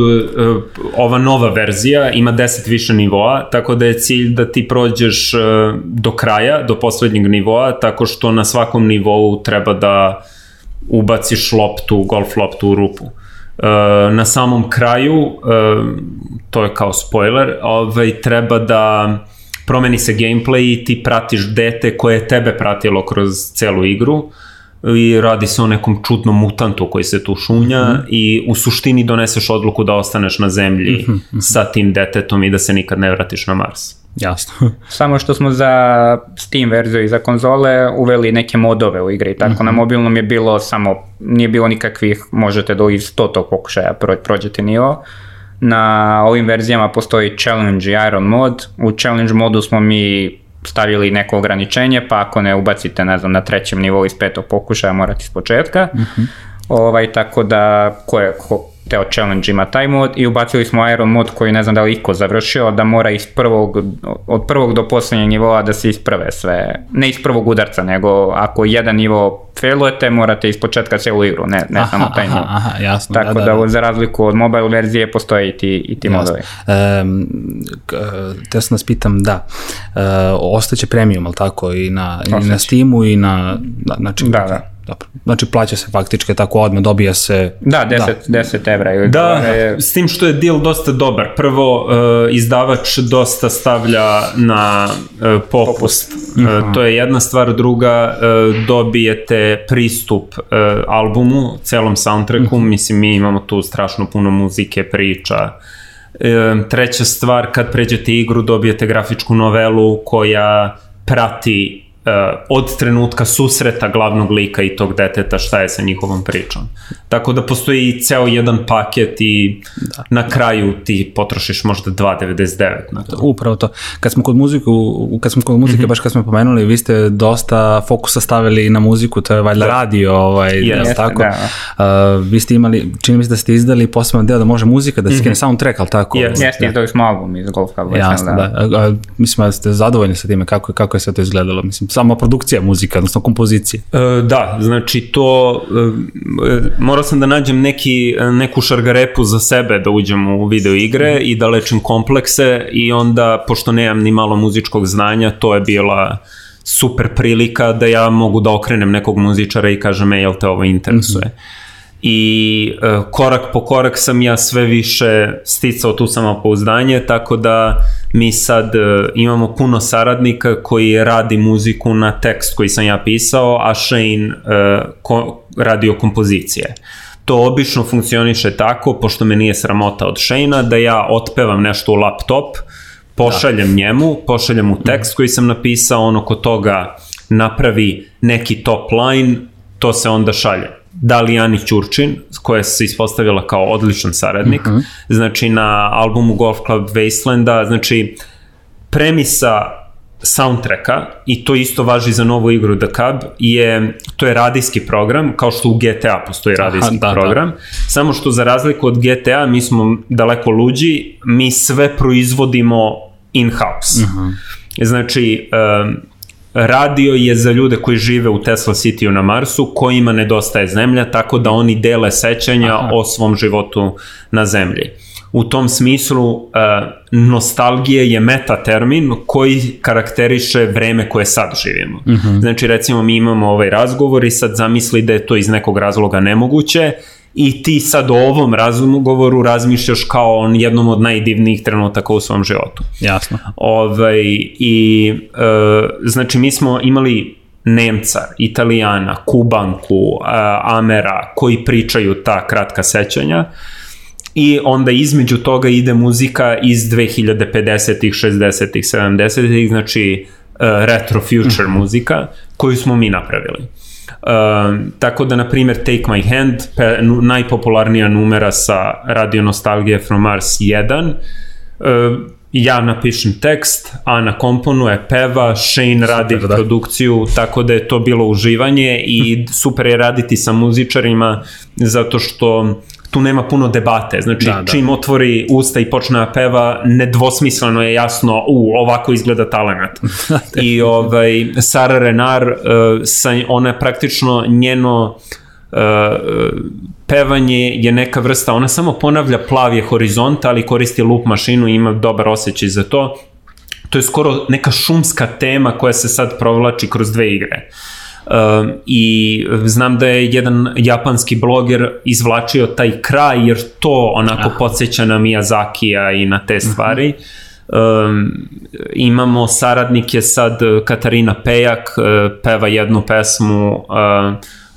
ova nova verzija ima 10 više nivoa, tako da je cilj da ti prođeš e, do kraja, do poslednjeg nivoa, tako što na svakom nivou treba da ubaciš loptu, golf loptu u rupu. Na samom kraju, to je kao spoiler, ovaj, treba da promeni se gameplay i ti pratiš dete koje je tebe pratilo kroz celu igru i radi se o nekom čudnom mutantu koji se tu šunja Mhm. i u suštini doneseš odluku da ostaneš na zemlji Mhm, sa tim detetom i da se nikad ne vratiš na Mars. Jasno. Samo što smo za Steam verziju i za konzole uveli neke modove u igri, tako Mhm. na mobilnom je bilo samo, nije bilo nikakvih, možete do iz stotog pokušaja pro, prođete nivo. Na ovim verzijama postoji challenge i iron mod, u challenge modu smo mi stavili neko ograničenje, pa ako ne ubacite, ne znam, na trećem nivou iz petog pokušaja morate iz početka. Ovaj, tako da, ko je, ko, teo challenge ima taj mod i ubacili smo Iron mod koji ne znam da li iko završio, da mora iz prvog, od prvog do posljednjeg nivoa da se isprve sve, ne iz prvog udarca, nego ako jedan nivo failujete, morate iz početka celu igru, ne, ne samo taj nivo. aha, aha, jasno. Tako da, da, za razliku od mobile verzije postoje i ti, i ti modovi. Um, te sam nas pitam, da, uh, ostaće premium, ali tako, i na, i na. Steamu i na, na znači, Da, da. Dobro. Znači, plaća se faktički tako odmah, dobija se... Da, 10, 10 evra ili Da, je, s tim što je deal dosta dobar. Prvo, uh, izdavač dosta stavlja na uh, popust. Uh, to je jedna stvar. Druga, uh, dobijete pristup uh, albumu, celom soundtracku. Mislim, mi imamo tu strašno puno muzike, priča. E, treća stvar, kad pređete igru, dobijete grafičku novelu koja prati uh, od trenutka susreta glavnog lika i tog deteta šta je sa njihovom pričom. Tako da postoji ceo jedan paket i da. na kraju ti potrošiš možda 2,99 na to. Upravo to. Kad smo kod muziku, kad smo kod muzike, mm -hmm. baš kad smo pomenuli, vi ste dosta fokusa stavili na muziku, to je valjda da. radio, ovaj, Jeste, yes, tako. da. Uh, vi ste imali, čini mi se da ste izdali poseban deo da može muzika, da se skine mm -hmm. soundtrack, ali tako? Yes. Jeste, izdali smo album iz Golf Club. Jasno, da. da. A, a, mislim da ste zadovoljni sa time, kako, kako je sve to izgledalo? Mislim, sama produkcija muzika, odnosno kompozicije. E, da, znači to, e, morao sam da nađem neki, neku šargarepu za sebe da uđem u video igre i da lečim komplekse i onda, pošto nemam ni malo muzičkog znanja, to je bila super prilika da ja mogu da okrenem nekog muzičara i kažem, ej, jel te ovo interesuje? Mm -hmm i e, korak po korak sam ja sve više sticao tu samopouzdanje, tako da mi sad e, imamo puno saradnika koji radi muziku na tekst koji sam ja pisao, a Shane e, ko, radio kompozicije. To obično funkcioniše tako, pošto me nije sramota od Shane-a, da ja otpevam nešto u laptop, pošaljem da. njemu, pošaljem mu tekst koji sam napisao, ono ko toga napravi neki top line, to se onda šalje da li Ani Ćurčin, koja se ispostavila kao odličan saradnik, mhm. -huh. znači na albumu Golf Club Wastelanda, znači premisa soundtracka i to isto važi za novu igru The Cub je, to je radijski program kao što u GTA postoji radijski Aha, da, da. program da. samo što za razliku od GTA mi smo daleko luđi mi sve proizvodimo in-house mhm. -huh. znači um, radio je za ljude koji žive u Tesla City-u na Marsu, kojima nedostaje zemlja, tako da oni dele sećanja Aha. o svom životu na zemlji. U tom smislu, uh, nostalgije je meta termin koji karakteriše vreme koje sad živimo. Uh mhm. -huh. Znači, recimo, mi imamo ovaj razgovor i sad zamisli da je to iz nekog razloga nemoguće i ti sad o ovom razgovoru razmišljaš kao on jednom od najdivnijih trenutaka u svom životu. Jasno. Ovaj, I e, znači mi smo imali Nemca, Italijana, Kubanku, Amera koji pričaju ta kratka sećanja i onda između toga ide muzika iz 2050-ih, 60-ih, 70-ih, znači uh, retro future mm -hmm. muzika koju smo mi napravili. Uh, tako da, na primjer, Take My Hand, pe, najpopularnija numera sa Radio Nostalgije from Mars 1, uh, ja napišem tekst, Ana komponuje, peva, Shane radi super, da. produkciju, tako da je to bilo uživanje i super je raditi sa muzičarima zato što tu nema puno debate, znači da, da. čim otvori usta i počne da peva, nedvosmisleno je jasno, u, ovako izgleda talenat. I ovaj, Sara Renar, uh, sa, ona je praktično njeno uh, pevanje je neka vrsta, ona samo ponavlja plav horizont, ali koristi loop mašinu i ima dobar osjećaj za to. To je skoro neka šumska tema koja se sad provlači kroz dve igre. Uh, i znam da je jedan japanski bloger izvlačio taj kraj jer to onako Aha. podsjeća na Miyazakija i na te mhm. stvari. Um, imamo saradnike sad Katarina Pejak uh, peva jednu pesmu uh,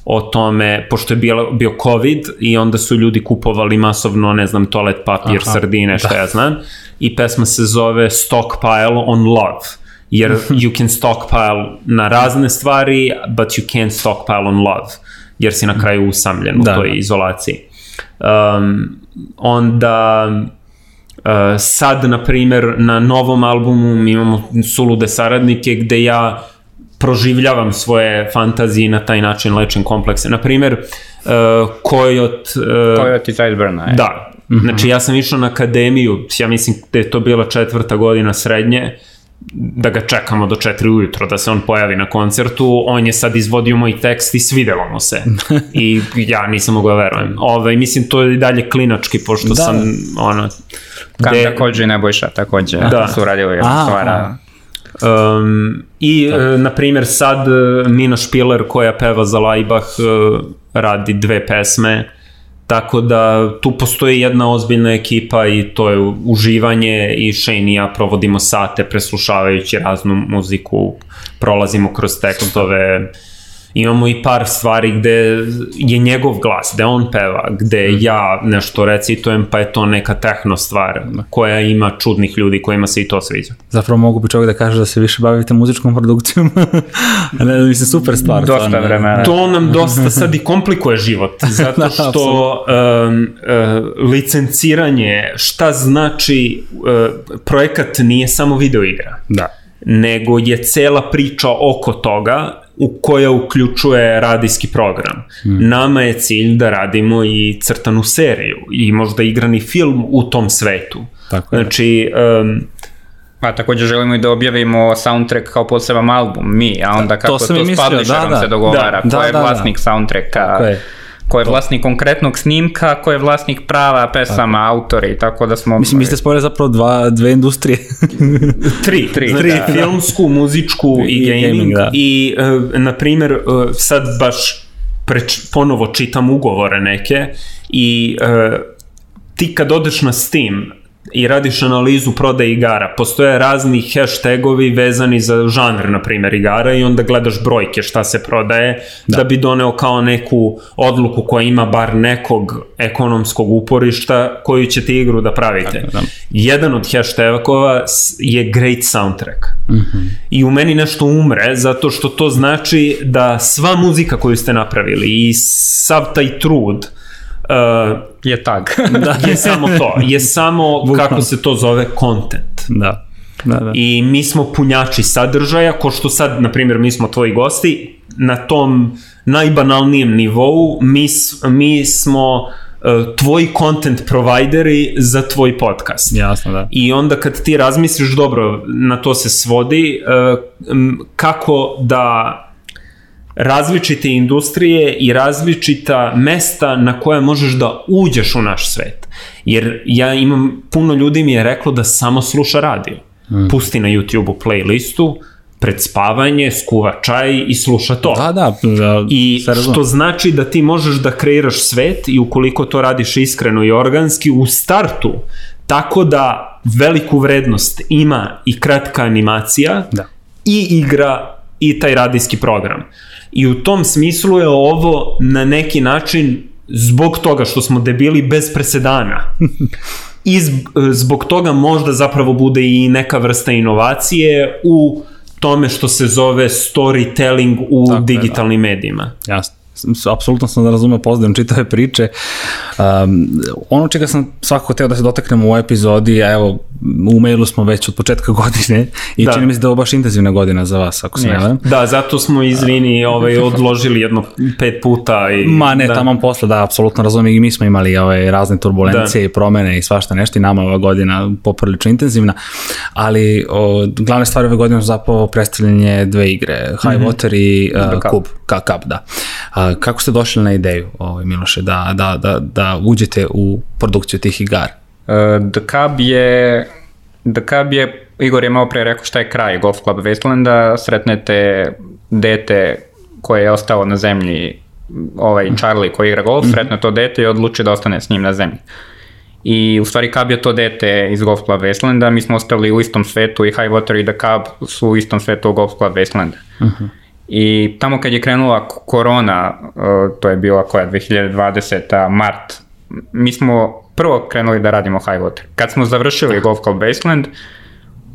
o tome, pošto je bio, bio COVID i onda su ljudi kupovali masovno, ne znam, toalet papir, Aha, sardine, šta da. ja znam, i pesma se zove Stockpile on Love jer you can stockpile na razne stvari, but you can't stockpile on love, jer si na kraju usamljen da. u toj izolaciji. Um, onda uh, sad, na primer, na novom albumu mi imamo sulude saradnike gde ja proživljavam svoje fantazije na taj način lečim komplekse. Na primer, uh, Coyote... Uh, Coyote iz Iceburna, je. Da. Mm -hmm. Znači, ja sam išao na akademiju, ja mislim da je to bila četvrta godina srednje, uh, da ga čekamo do 4 ujutro da se on pojavi na koncertu, on je sad izvodio moj tekst i svidelo mu se. I ja nisam mogao da verujem. Ove, ovaj, mislim, to je i dalje klinački, pošto da. sam, ono... Kanda de... Kođe i Nebojša takođe da. su radili stvara. Um, I, uh, na primjer, sad uh, Mina Špiler koja peva za Laibach uh, radi dve pesme Tako da tu postoji jedna ozbiljna ekipa i to je uživanje i Shane i ja provodimo sate preslušavajući raznu muziku, prolazimo kroz tekstove. Imamo i par stvari gde je njegov glas, gde on peva, gde mm. ja nešto recitujem, pa je to neka tehno stvar da. koja ima čudnih ljudi kojima se i to sviđa. Zapravo mogu bi čovjek da kaže da se više bavite muzičkom produkcijom. ne, mislim, super stvar. Dosta stvarno. vremena. To nam dosta sad i komplikuje život, zato da, što um, uh, licenciranje, šta znači uh, projekat nije samo video igra. Da nego je cela priča oko toga u koja uključuje radijski program. Hmm. Nama je cilj da radimo i crtanu seriju i možda igrani film u tom svetu. Tako je. Znači, um, Pa takođe želimo i da objavimo soundtrack kao poseban album, mi, a onda kako to, to s publisherom da, da, se dogovara, da, ko da, je da, vlasnik da. soundtracka, ko je vlasnik konkretnog snimka, ko je vlasnik prava pesama, tako. autori, tako da smo... Mislim, vi ste spojili zapravo dva, dve industrije. tri, tri, znači, da. filmsku, muzičku i, i gaming. gaming da. I, uh, na primer, uh, sad baš preč, ponovo čitam ugovore neke i uh, ti kad odeš na Steam, i radiš analizu prodaje igara, postoje razni hashtagovi vezani za žanr, na primjer, igara i onda gledaš brojke šta se prodaje da. da bi doneo kao neku odluku koja ima bar nekog ekonomskog uporišta koju ćete igru da pravite. Da, da. Jedan od hashtagova je great soundtrack. Mm -hmm. I u meni nešto umre zato što to znači da sva muzika koju ste napravili i sav taj trud uh, Uh, je tag. da, je samo to. Je samo, kako se to zove, content. Da. Da, da. I mi smo punjači sadržaja, ko što sad, na primjer, mi smo tvoji gosti, na tom najbanalnijem nivou, mi, mi smo uh, tvoji content provideri za tvoj podcast. Jasno, da. I onda kad ti razmisliš, dobro, na to se svodi, uh, kako da različite industrije i različita mesta na koje možeš da uđeš u naš svet. Jer ja imam, puno ljudi mi je reklo da samo sluša radio. Mm. Pusti na YouTube-u playlistu, pred spavanje, skuva čaj i sluša to. Da, da. da I što znači da ti možeš da kreiraš svet i ukoliko to radiš iskreno i organski u startu, tako da veliku vrednost ima i kratka animacija da. i igra i taj radijski program. I u tom smislu je ovo na neki način zbog toga što smo debili bez presedana. I zbog toga možda zapravo bude i neka vrsta inovacije u tome što se zove storytelling u Tako digitalnim je, da. medijima. Jasno apsolutno sam da razumeo pozdravim čitave priče. Um, ono čega sam svakako teo da se dotaknemo u ovoj epizodi, a evo, u mailu smo već od početka godine i da. čini mi se da je ovo baš intenzivna godina za vas, ako se ne varam. Da, zato smo izvini ovaj, odložili jedno pet puta. I, Ma ne, da. tamo posle, da, apsolutno razumem i mi smo imali ovaj, razne turbulencije da. i promene i svašta nešto i nama ova godina poprilično intenzivna, ali o, glavne stvari ove godine su zapravo predstavljanje dve igre, High mm -hmm. Water i uh, Cube, Cup, da. Uh, kako ste došli na ideju, ovaj, Miloše, da, da, da, da uđete u produkciju tih igara? Uh, The Cub je The Cub je, Igor je malo pre rekao šta je kraj Golf Club Westlanda, sretnete dete koje je ostao na zemlji, ovaj Charlie koji igra golf, -hmm. sretne to dete i odluči da ostane s njim na zemlji. I u stvari Cub je to dete iz Golf Club Westlanda, mi smo ostali u istom svetu i High Water i The Cub su u istom svetu u Golf Club Westlanda. Mm -hmm. I tamo kad je krenula korona, e, to je bila koja 2020. mart, mi smo prvo krenuli da radimo high water. Kad smo završili Golf Club Baseland,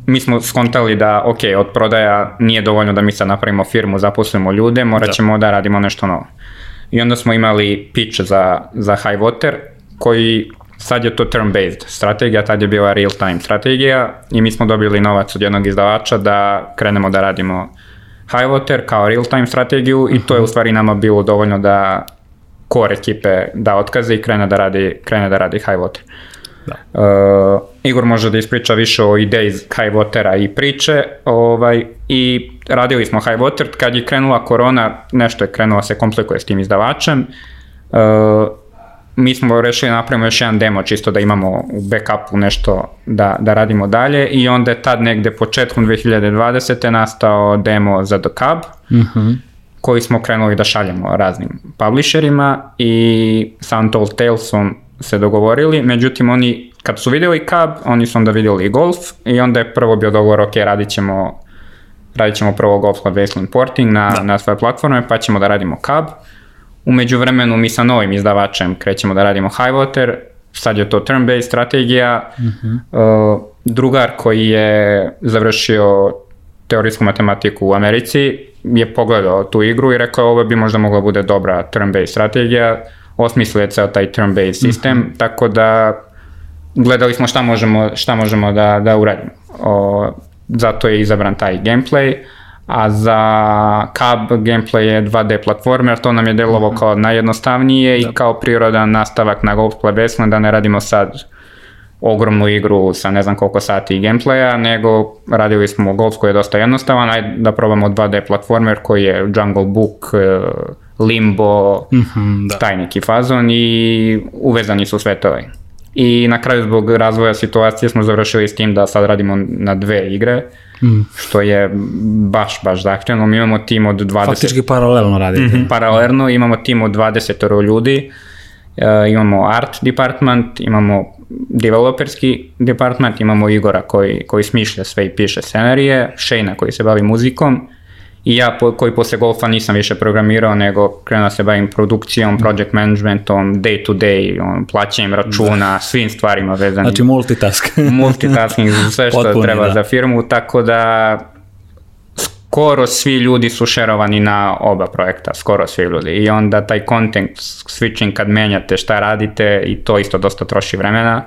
mi smo skontali da, ok, od prodaja nije dovoljno da mi sad napravimo firmu, zaposlimo ljude, morat da. ćemo da. da radimo nešto novo. I onda smo imali pitch za, za high water, koji sad je to turn-based strategija, tad je bila real-time strategija i mi smo dobili novac od jednog izdavača da krenemo da radimo Highwater kao real-time strategiju i to je u mhm. stvari nama bilo dovoljno da core ekipe da otkaze i krene da radi, krene da radi Highwater. Da. Uh, Igor može da ispriča više o ideji Highwatera i priče ovaj, i radili smo Highwater, kad je krenula korona, nešto je krenulo se komplikuje s tim izdavačem, uh, mi smo rešili da napravimo još jedan demo čisto da imamo u backupu nešto da, da radimo dalje i onda je tad negde početkom 2020. nastao demo za The Cub mm -hmm. koji smo krenuli da šaljemo raznim publisherima i sa Untold Talesom se dogovorili, međutim oni kad su videli Cub, oni su onda videli i Golf i onda je prvo bio dogovor, ok, radit ćemo radit ćemo prvo Golf Club Wasteland porting na, da. na svoje platforme, pa ćemo da radimo Cub Umeđu vremenu mi sa novim izdavačem krećemo da radimo Highwater, sad je to turn-based strategija. Uh -huh. uh, drugar koji je završio teorijsku matematiku u Americi je pogledao tu igru i rekao ovo bi možda mogla bude dobra turn-based strategija, osmislio je ceo taj turn-based sistem, uh -huh. tako da gledali smo šta možemo, šta možemo da, da uradimo. O, zato je izabran taj gameplay. Uh, a za Cub gameplay je 2D platformer, to nam je delovo mhm. kao najjednostavnije i da. kao prirodan nastavak na Golf Club Wrestling, da ne radimo sad ogromnu igru sa ne znam koliko sati gameplaya, nego radili smo golf koji je dosta jednostavan, ajde da probamo 2D platformer koji je Jungle Book, uh, limbo, Mhm, da. taj neki fazon i uvezani su sve to. I na kraju zbog razvoja situacije smo završili s tim da sad radimo na dve igre, Mm. što je baš, baš zahtjevno. Mi imamo tim od 20... Faktički paralelno radite. Mhm. Paralelno imamo tim od 20 ljudi, e, imamo art department, imamo developerski department, imamo Igora koji, koji smišlja sve i piše scenarije, Shane koji se bavi muzikom i ja po, koji posle golfa nisam više programirao nego krenuo da se bavim produkcijom, project managementom, day to day, on, plaćanjem računa, svim stvarima vezanim Znači multitask. multitasking sve što Potpuni, treba da. za firmu, tako da skoro svi ljudi su šerovani na oba projekta, skoro svi ljudi. I onda taj content switching kad menjate šta radite i to isto dosta troši vremena,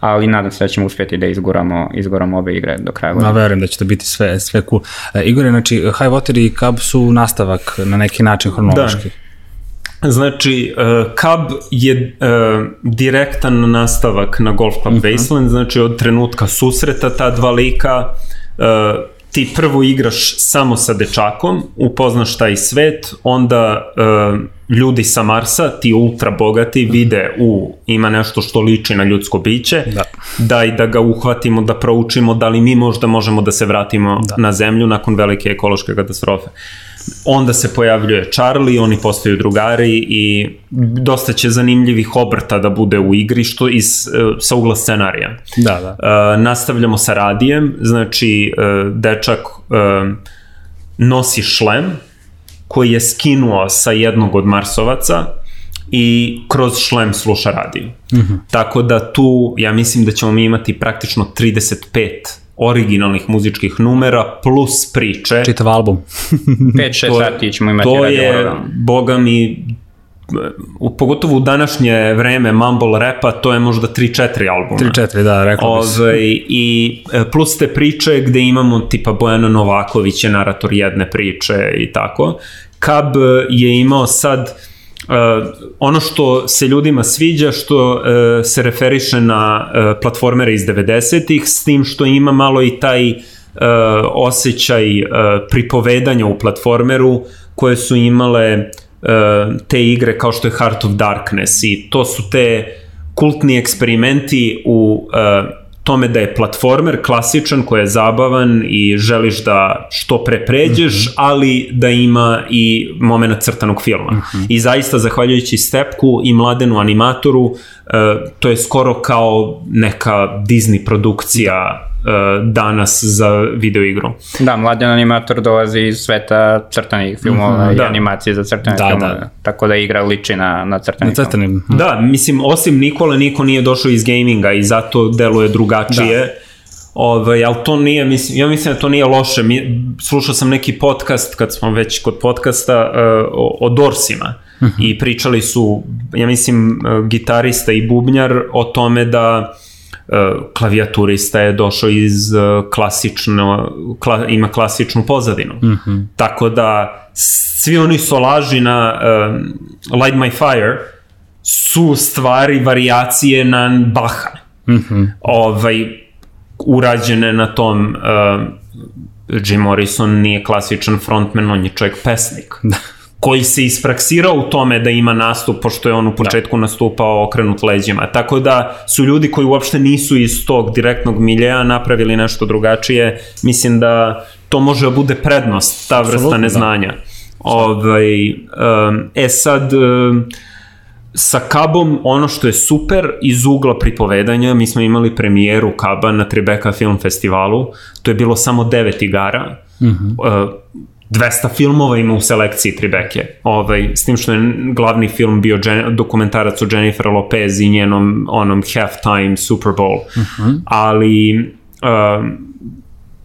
ali nadam se da ćemo uspjeti da izguramo, izguramo obe igre do kraja Ma godine. verujem da će to biti sve, sve cool. E, Igore, znači High Water i Cub su nastavak na neki način hronološki. Znači, uh, Cub je uh, direktan nastavak na Golf Club uh -huh. Wasteland, znači od trenutka susreta ta dva lika, uh, ti prvo igraš samo sa dečakom, upoznaš taj svet, onda uh, ljudi sa Marsa, ti ultra bogati, vide u, ima nešto što liči na ljudsko biće, Da. daj da ga uhvatimo, da proučimo, da li mi možda možemo da se vratimo da. na zemlju nakon velike ekološke katastrofe. Onda se pojavljuje Charlie, oni postaju drugari i dosta će zanimljivih obrta da bude u igri, što iz, uh, sa ugla scenarija. Da, da. Uh, nastavljamo sa radijem, znači uh, dečak uh, nosi šlem koji je skinuo sa jednog od Marsovaca i kroz šlem sluša radio. Mm -hmm. Tako da tu, ja mislim da ćemo mi imati praktično 35 originalnih muzičkih numera plus priče. Čitav album. 5-6 sati ćemo imati To je, boga mi, u, pogotovo u današnje vreme mumble repa, to je možda 3-4 albuma. 3-4, da, rekao bi se. Ove, I e, plus te priče gde imamo tipa Bojana Novaković je narator jedne priče i tako. Kab je imao sad Uh, ono što se ljudima sviđa što uh, se referiše na uh, platformere iz 90-ih s tim što ima malo i taj uh, osjećaj uh, pripovedanja u platformeru koje su imale uh, te igre kao što je Heart of Darkness i to su te kultni eksperimenti u uh, tome da je platformer klasičan koji je zabavan i želiš da što pre pređeš, mm -hmm. ali da ima i momena crtanog filma. Mm -hmm. I zaista, zahvaljujući Stepku i mladenu animatoru, uh, to je skoro kao neka Disney produkcija danas za videoigru. Da, mladen animator dolazi iz sveta crtanih filmova mm -hmm, i da. animacije za crtane Da, filmove. da. Tako da igra liči na, na crtani Na crtanim. Da, mislim, osim Nikola, niko nije došao iz gaminga i zato deluje drugačije. Da. Ove, ali to nije, mislim, ja mislim da to nije loše. Mi, slušao sam neki podcast, kad smo već kod podcasta, uh, o, o Dorsima. Uh -huh. I pričali su, ja mislim, uh, gitarista i bubnjar o tome da uh, klavijaturista je došao iz uh, klasično, kla, ima klasičnu pozadinu. Uh -huh. Tako da svi oni solaži na uh, Light My Fire su stvari varijacije na Baha. Mm -hmm. ovaj, urađene na tom uh, Jim Morrison nije klasičan frontman, on je čovjek pesnik. Koji se ispraksirao u tome da ima nastup, pošto je on u početku da. nastupao okrenut leđima. Tako da su ljudi koji uopšte nisu iz tog direktnog miljeja napravili nešto drugačije. Mislim da to može da bude prednost, ta vrsta Absolutno, neznanja. Da. Ovaj, um, e sad, um, sa Kabom ono što je super iz ugla pripovedanja, mi smo imali premijeru Kaba na Tribeca Film Festivalu, to je bilo samo devet igara, mm -hmm. uh, 200 filmova ima u selekciji Tribeke, ovaj, s tim što je glavni film bio džen, dokumentarac o Jennifer Lopez i njenom onom halftime Super Bowl, mm -hmm. ali uh,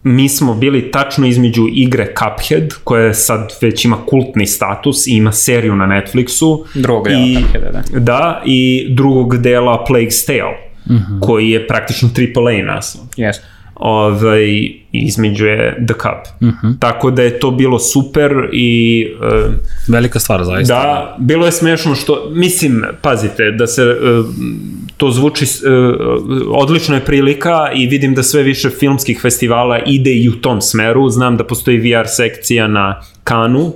mi smo bili tačno između igre Cuphead, koja sad već ima kultni status i ima seriju na Netflixu. Drugog dela I, Cupheada, da. Da, i drugog dela Plague's Tale, mm -hmm. koji je praktično AAA naslov. Jeste ovaj, između je The Cup. Mm -hmm. Tako da je to bilo super i... Uh, Velika stvar, zaista. Da, bilo je smešno što, mislim, pazite, da se uh, to zvuči, uh, odlično je prilika i vidim da sve više filmskih festivala ide i u tom smeru. Znam da postoji VR sekcija na Kanu,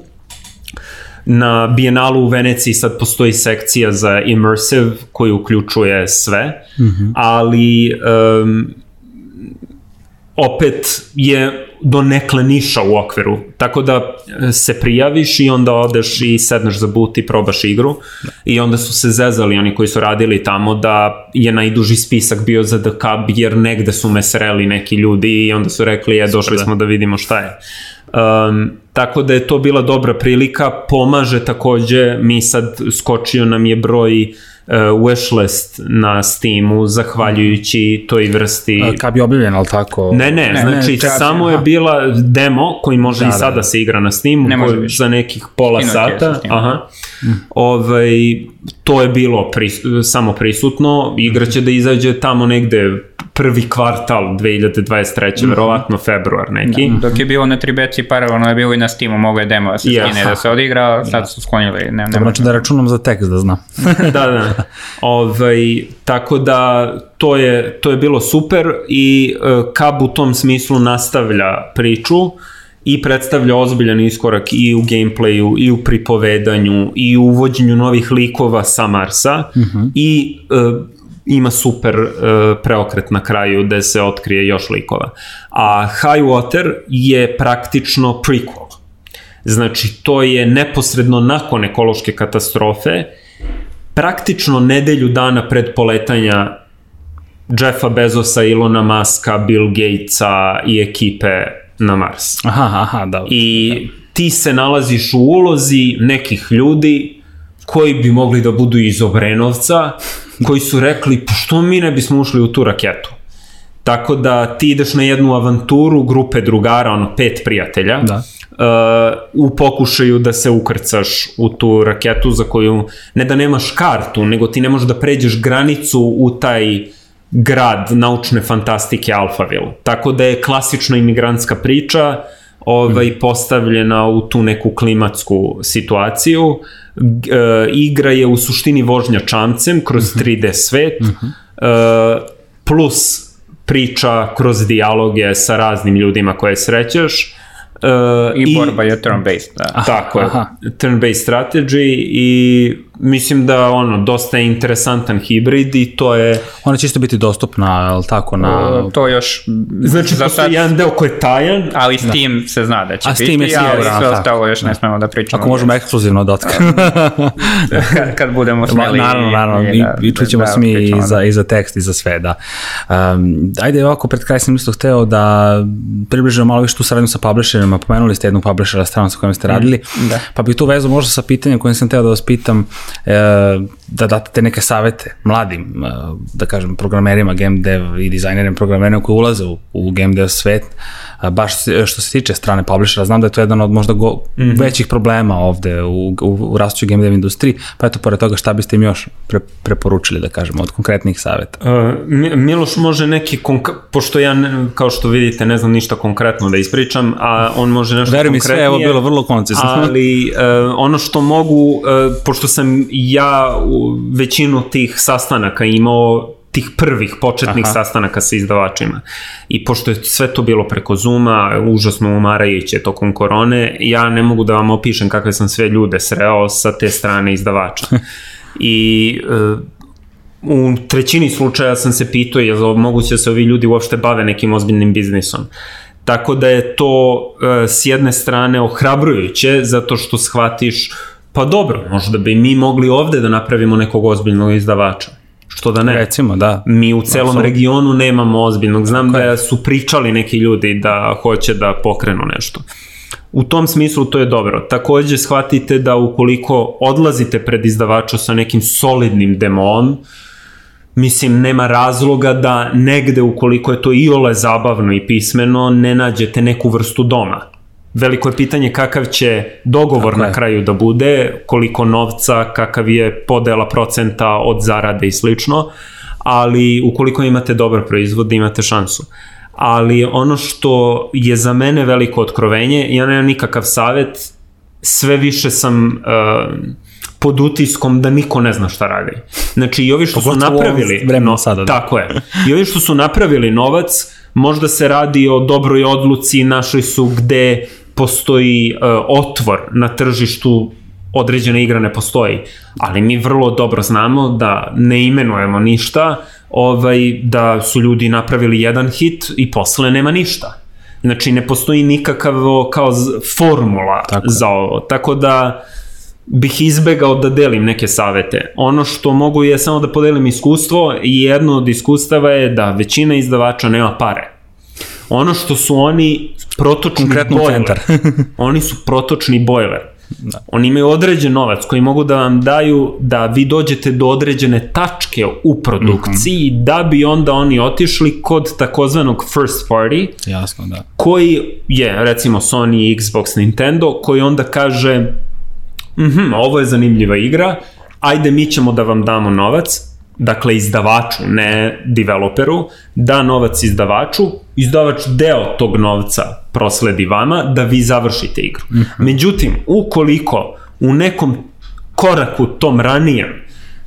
Na Biennalu u Veneciji sad postoji sekcija za immersive koji uključuje sve, mm -hmm. ali um, opet je do nekle niša u okviru. Tako da e, se prijaviš i onda odeš i sedneš za but i probaš igru. I onda su se zezali oni koji su radili tamo da je najduži spisak bio za The Cub jer negde su me sreli neki ljudi i onda su rekli je došli da. smo da vidimo šta je. Um, tako da je to bila dobra prilika, pomaže takođe, mi sad skočio nam je broj uh, wishlist na Steamu zahvaljujući toj vrsti... Kad bi objavljen, ali tako? Ne, ne, ne znači ne, samo aha. je bila demo koji može da, i sada da, da. se igra na Steamu ne koji, za nekih pola Stino sata. Aha. Mm. Ovaj, to je bilo pris, samo prisutno, igra će da izađe tamo negde prvi kvartal 2023. Mm. verovatno februar neki. Da. Dok je bilo na Tribeci paralelno je bilo i na Steamu, mogo je demo da se yes. skine da se odigra, sad da. su sklonili. Ne, ne znači da računam za tekst da znam. da, da. Ovaj, tako da to je, to je bilo super i uh, Kab u tom smislu nastavlja priču i predstavlja ozbiljan iskorak i u gameplayu, i u pripovedanju, i u uvođenju novih likova sa Marsa, mm -hmm. i uh, ima super uh, preokret na kraju gde se otkrije još likova. A High Water je praktično prequel. Znači, to je neposredno nakon ekološke katastrofe, praktično nedelju dana pred poletanja Jeffa Bezosa, Ilona Maska, Bill Gatesa i ekipe na Mars. Aha, aha, da. I ti se nalaziš u ulozi nekih ljudi koji bi mogli da budu iz Obrenovca, koji su rekli, pa što mi ne bismo ušli u tu raketu? Tako da ti ideš na jednu avanturu grupe drugara, ono pet prijatelja, da. Uh, u pokušaju da se ukrcaš u tu raketu za koju ne da nemaš kartu, nego ti ne možeš da pređeš granicu u taj grad naučne fantastike Alphaville. Tako da je klasična imigrantska priča ovaj, mm. postavljena u tu neku klimatsku situaciju. Uh, igra je u suštini vožnja čamcem kroz mm -hmm. 3D svet, mm -hmm. uh, plus priča kroz dijaloge sa raznim ljudima koje srećeš Uh, I, I borba je turn-based, da. Tako je, turn-based strategy i mislim da ono, dosta je interesantan hibrid i to je... Ona će isto biti dostupna, ali tako, na... Uh, to još... Znači, za sad... jedan deo koji je tajan. Ali Steam da. se zna da će A biti, Steam je ali sve ostalo još da. ne smemo da pričamo. Ako možemo ekskluzivno da otkrijemo. kad, kad budemo smeli. Naravno, naravno, i, da, i čućemo da, smi i za, da. i za tekst i za sve, da. Um, ajde ovako, pred kraj sam isto hteo da približimo malo više tu saradnju sa publisherima, pomenuli ste jednog publishera stranu sa kojim ste radili, mm, da. pa bi tu vezu možda sa pitanjem kojim sam teo da vas pitam, da date te neke savete mladim, e, da kažem, programerima, game dev i dizajnerima, programerima koji ulaze u, u game dev svet, baš što se tiče strane publishera, znam da je to jedan od možda go, mm -hmm. većih problema ovde u, u, u rastućoj game dev industriji, pa eto, pored toga šta biste im još pre, preporučili, da kažemo, od konkretnih saveta? Uh, Miloš može neki, pošto ja, kao što vidite, ne znam ništa konkretno da ispričam, a on može nešto Verujem konkretnije. Verujem mi sve, evo bilo vrlo koncizno. Ali uh, ono što mogu, uh, pošto sam ja većinu tih sastanaka imao tih prvih početnih Aha. sastanaka sa izdavačima. I pošto je sve to bilo preko Zuma, užasno umarajuće tokom korone, ja ne mogu da vam opišem kakve sam sve ljude sreo sa te strane izdavača. I uh, u trećini slučaja sam se pitao je li moguće da se ovi ljudi uopšte bave nekim ozbiljnim biznisom. Tako da je to uh, s jedne strane ohrabrujuće zato što shvatiš pa dobro, možda bi mi mogli ovde da napravimo nekog ozbiljnog izdavača Što da ne? Recimo, da. Mi u celom Absolut. regionu nemamo ozbiljnog. Znam okay. da su pričali neki ljudi da hoće da pokrenu nešto. U tom smislu to je dobro. Takođe shvatite da ukoliko odlazite pred izdavača sa nekim solidnim demom, mislim, nema razloga da negde, ukoliko je to i ole zabavno i pismeno, ne nađete neku vrstu doma. Veliko je pitanje kakav će dogovor Tako na je. kraju da bude, koliko novca, kakav je podela procenta od zarade i slično, ali ukoliko imate dobar proizvod, imate šansu. Ali ono što je za mene veliko otkrovenje, ja nemam nikakav savet, sve više sam uh, pod utiskom da niko ne zna šta radi. Znači i ovi što Pogotovo su napravili no, sada, da. tako je. I ovi što su napravili novac, možda se radi o dobroj odluci, našli su gde postoji uh, otvor na tržištu određena igra ne postoji, ali mi vrlo dobro znamo da ne imenujemo ništa, ovaj, da su ljudi napravili jedan hit i posle nema ništa. Znači, ne postoji nikakav kao formula Tako za ovo. Tako da bih izbegao da delim neke savete. Ono što mogu je samo da podelim iskustvo i jedno od iskustava je da većina izdavača nema pare. Ono što su oni protočni Konkretno bojler. centar. oni su protočni bojler. Da. Oni imaju određen novac koji mogu da vam daju da vi dođete do određene tačke u produkciji mm -hmm. da bi onda oni otišli kod takozvanog first party Jasno, da. koji je recimo Sony, Xbox, Nintendo koji onda kaže mhm, ovo je zanimljiva igra, ajde mi ćemo da vam damo novac, dakle izdavaču, ne developeru, da novac izdavaču, izdavač deo tog novca prosledi vama da vi završite igru. Mm -hmm. Međutim, ukoliko u nekom koraku tom ranijem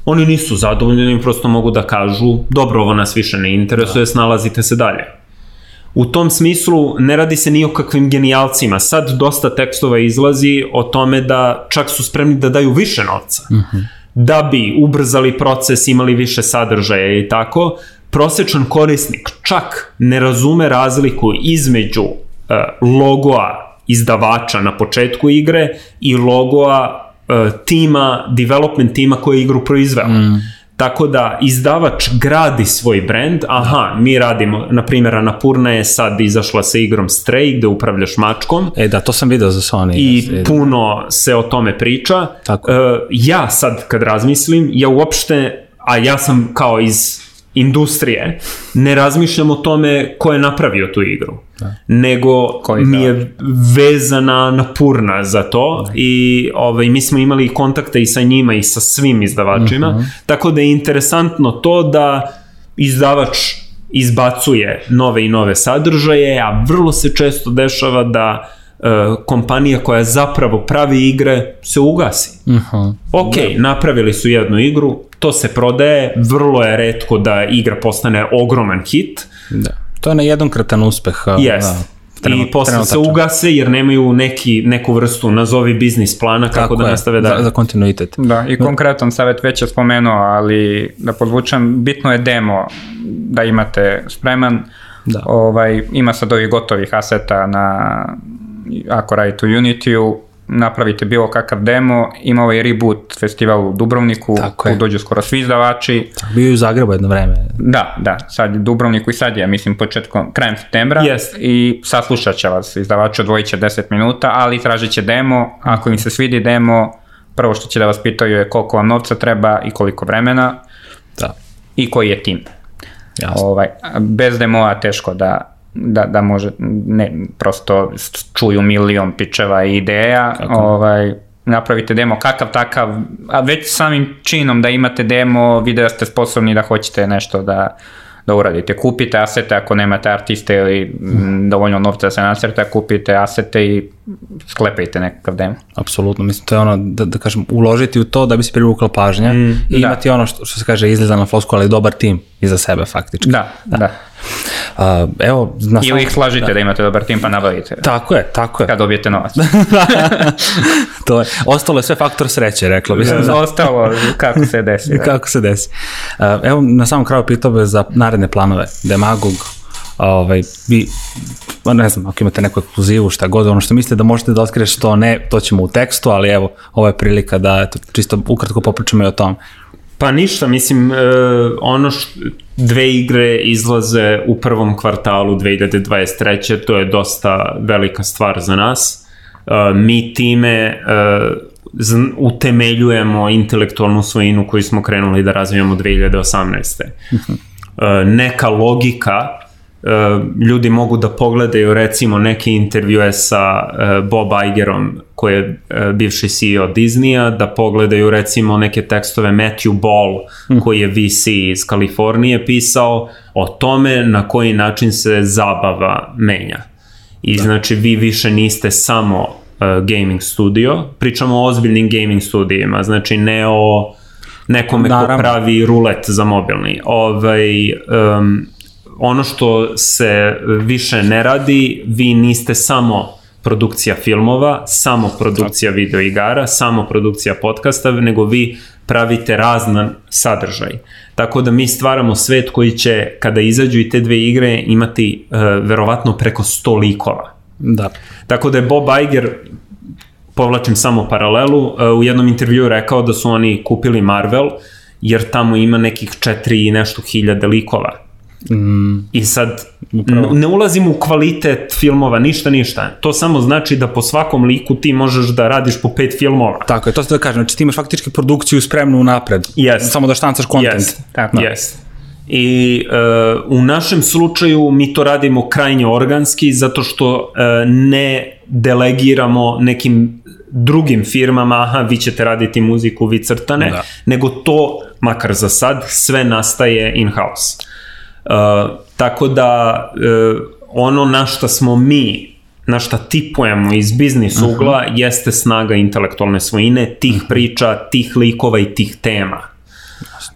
oni nisu zadovoljni, oni prosto mogu da kažu dobro, ovo nas više ne interesuje, da. snalazite se dalje. U tom smislu ne radi se ni o kakvim genijalcima. Sad dosta tekstova izlazi o tome da čak su spremni da daju više novca. Mm -hmm. Da bi ubrzali proces, imali više sadržaja i tako. Prosečan korisnik čak ne razume razliku između uh, logoa izdavača na početku igre i logoa uh, tima, development tima koji igru proizveo. Mm. Tako da izdavač gradi svoj brand, aha, mi radimo, na primjer, Anapurna je sad izašla sa igrom Stray, gde upravljaš mačkom. E da, to sam video za Sony. I da, puno se o tome priča. Tako. Uh, ja sad kad razmislim, ja uopšte, a ja sam kao iz industrije, ne razmišljam o tome ko je napravio tu igru. Da. Nego Koji mi je vezana napurna za to da. i ovaj, mi smo imali kontakte i sa njima i sa svim izdavačima, uh -huh. tako da je interesantno to da izdavač izbacuje nove i nove sadržaje, a vrlo se često dešava da uh, kompanija koja zapravo pravi igre se ugasi. Uh -huh. Ok, da. napravili su jednu igru, to se prodaje, vrlo je redko da igra postane ogroman hit. Da. To je na jednokratan uspeh. Jest. Da, I posle se ugase jer nemaju neki, neku vrstu, nazovi biznis plana kako Tako da nastave dalje. Za, za kontinuitet. Da, i konkretan savjet već je spomenuo, ali da podvučem, bitno je demo da imate spreman. Da. Ovaj, ima sad ovih gotovih aseta na, ako radite u Unity-u, napravite bilo kakav demo, ima ovaj reboot festival u Dubrovniku, Tako tu dođu skoro svi izdavači. Tako, bio je u Zagrebu jedno vreme. Da, da, sad je Dubrovniku i sad je, mislim, početkom, krajem septembra yes. i saslušat će vas, izdavači odvojit će 10 minuta, ali tražit će demo, ako im se svidi demo, prvo što će da vas pitaju je koliko vam novca treba i koliko vremena da. i koji je tim. Jasno. Ovaj, bez demoa teško da, da, da može, ne, prosto čuju milion pičeva i ideja, Kako? ovaj, napravite demo kakav takav, a već samim činom da imate demo, vide da ste sposobni da hoćete nešto da, da uradite. Kupite asete ako nemate artiste ili mm. dovoljno novca da se nacrta, kupite asete i sklepajte nekakav demo. Apsolutno, mislim to je ono, da, da kažem, uložiti u to da bi se privukla pažnja mm, i da. imati ono što, što se kaže izlizana flosku, ali dobar tim iza sebe faktički. Da, da. da. Uh, evo, na Ili ih slažite da. da imate dobar tim pa nabavite. Tako je, tako je. Kad dobijete novac. to je, ostalo je sve faktor sreće, reklo bih. Da, ostalo, kako se desi. Da. kako se desi. Evo, na samom kraju pitao be za naredne planove. Demagog, ovaj, vi, ne znam, ako imate neku ekskluzivu, šta god, ono što mislite da možete da otkriješ to ne, to ćemo u tekstu, ali evo, ovo je prilika da eto, čisto ukratko popričamo i o tom. Pa ništa, mislim, uh, ono što, dve igre izlaze u prvom kvartalu 2023. To je dosta velika stvar za nas. Uh, mi time uh, utemeljujemo intelektualnu svojinu koju smo krenuli da razvijamo 2018. Uh, neka logika ljudi mogu da pogledaju recimo neke intervjue sa Bob Igerom koji je bivši CEO Disneya, da pogledaju recimo neke tekstove Matthew Ball koji je VC iz Kalifornije pisao o tome na koji način se zabava menja. I da. znači vi više niste samo uh, gaming studio, pričamo o ozbiljnim gaming studijima, znači ne o nekome Naravno. ko pravi rulet za mobilni. Ovaj, um, ono što se više ne radi, vi niste samo produkcija filmova, samo produkcija videoigara, samo produkcija podcasta, nego vi pravite raznan sadržaj. Tako da mi stvaramo svet koji će, kada izađu i te dve igre, imati uh, verovatno preko 100 likova. Da. Tako da je Bob Iger povlačim samo paralelu, uh, u jednom intervju rekao da su oni kupili Marvel, jer tamo ima nekih četiri i nešto hiljade likova. Mm, I sad, upravo. ne ulazim u kvalitet filmova, ništa, ništa. To samo znači da po svakom liku ti možeš da radiš po pet filmova. Tako je, to se da kažem. Znači ti imaš faktički produkciju spremnu napred. Yes. Samo da štancaš kontent. Yes. Tako. Da. Yes. I uh, u našem slučaju mi to radimo krajnje organski zato što uh, ne delegiramo nekim drugim firmama, aha, vi ćete raditi muziku, vi crtane, da. nego to, makar za sad, sve nastaje in-house. Uh, tako da uh, ono na šta smo mi na šta tipujemo iz biznis ugla uh -huh. jeste snaga intelektualne svojine, tih uh -huh. priča, tih likova i tih tema.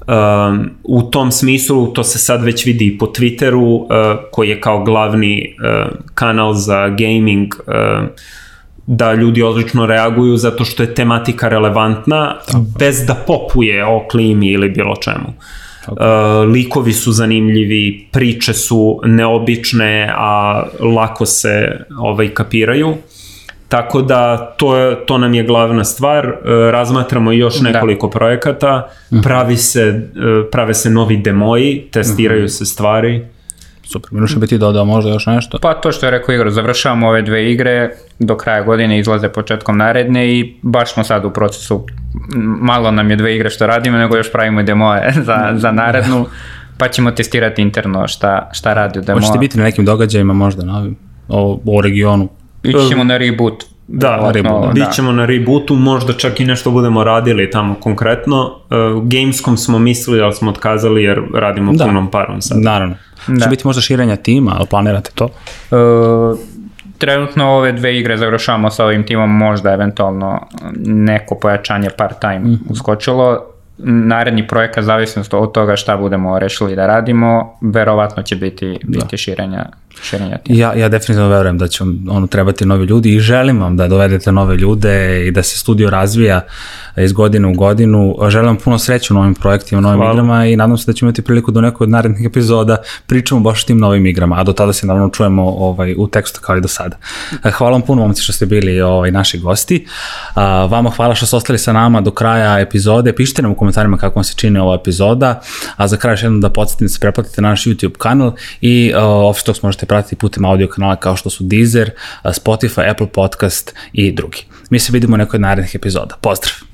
Um, u tom smislu to se sad već vidi i po Twitteru uh, koji je kao glavni uh, kanal za gaming uh, da ljudi odlično reaguju zato što je tematika relevantna Tako. bez da popuje o klimi ili bilo čemu. Uh, likovi su zanimljivi, priče su neobične, a lako se ovaj kapiraju. Tako da to, je, to nam je glavna stvar. Uh, razmatramo još da. nekoliko da. projekata, mhm. pravi se, uh, prave se novi demoji, testiraju uh mhm. -huh. se stvari Super, Miloša bi ti dodao možda još nešto? Pa to što je rekao Igor, završavamo ove dve igre, do kraja godine izlaze početkom naredne i baš smo sad u procesu, malo nam je dve igre što radimo, nego još pravimo demoje za, za narednu, pa ćemo testirati interno šta, šta radi u demo. Hoćete biti na nekim događajima možda novim, o, o regionu? Ići ćemo na reboot. Da, reboot, da. bit ćemo na rebootu, možda čak i nešto budemo radili tamo konkretno. Uh, Gamescom smo mislili, ali smo otkazali jer radimo da. punom parom sad. Naravno. Da. Će biti možda širenja tima, ali planirate to? Uh, trenutno ove dve igre završavamo sa ovim timom, možda eventualno neko pojačanje part-time mm -hmm. uskočilo. Naredni projekat, zavisno od toga šta budemo rešili da radimo, verovatno će biti, biti da. širenja širenja tima. Ja, ja definitivno verujem da će ono, trebati novi ljudi i želim vam da dovedete nove ljude i da se studio razvija iz godine u godinu. Želim vam puno sreće u novim projektima, novim Hvala. igrama i nadam se da ćemo imati priliku do nekog od narednih epizoda pričamo baš o tim novim igrama, a do tada se naravno čujemo ovaj, u tekstu kao i do sada. Hvala vam puno momci što ste bili ovaj, naši gosti. A, vama hvala što ste ostali sa nama do kraja epizode. Pišite nam u komentarima kako vam se čini ova epizoda, a za kraj još jednom da podsjetim da se preplatite na naš YouTube kanal i Office Talks možete pratiti putem audio kanala kao što su Deezer, Spotify, Apple Podcast i drugi. Mi se vidimo u nekoj narednih epizoda. Pozdrav!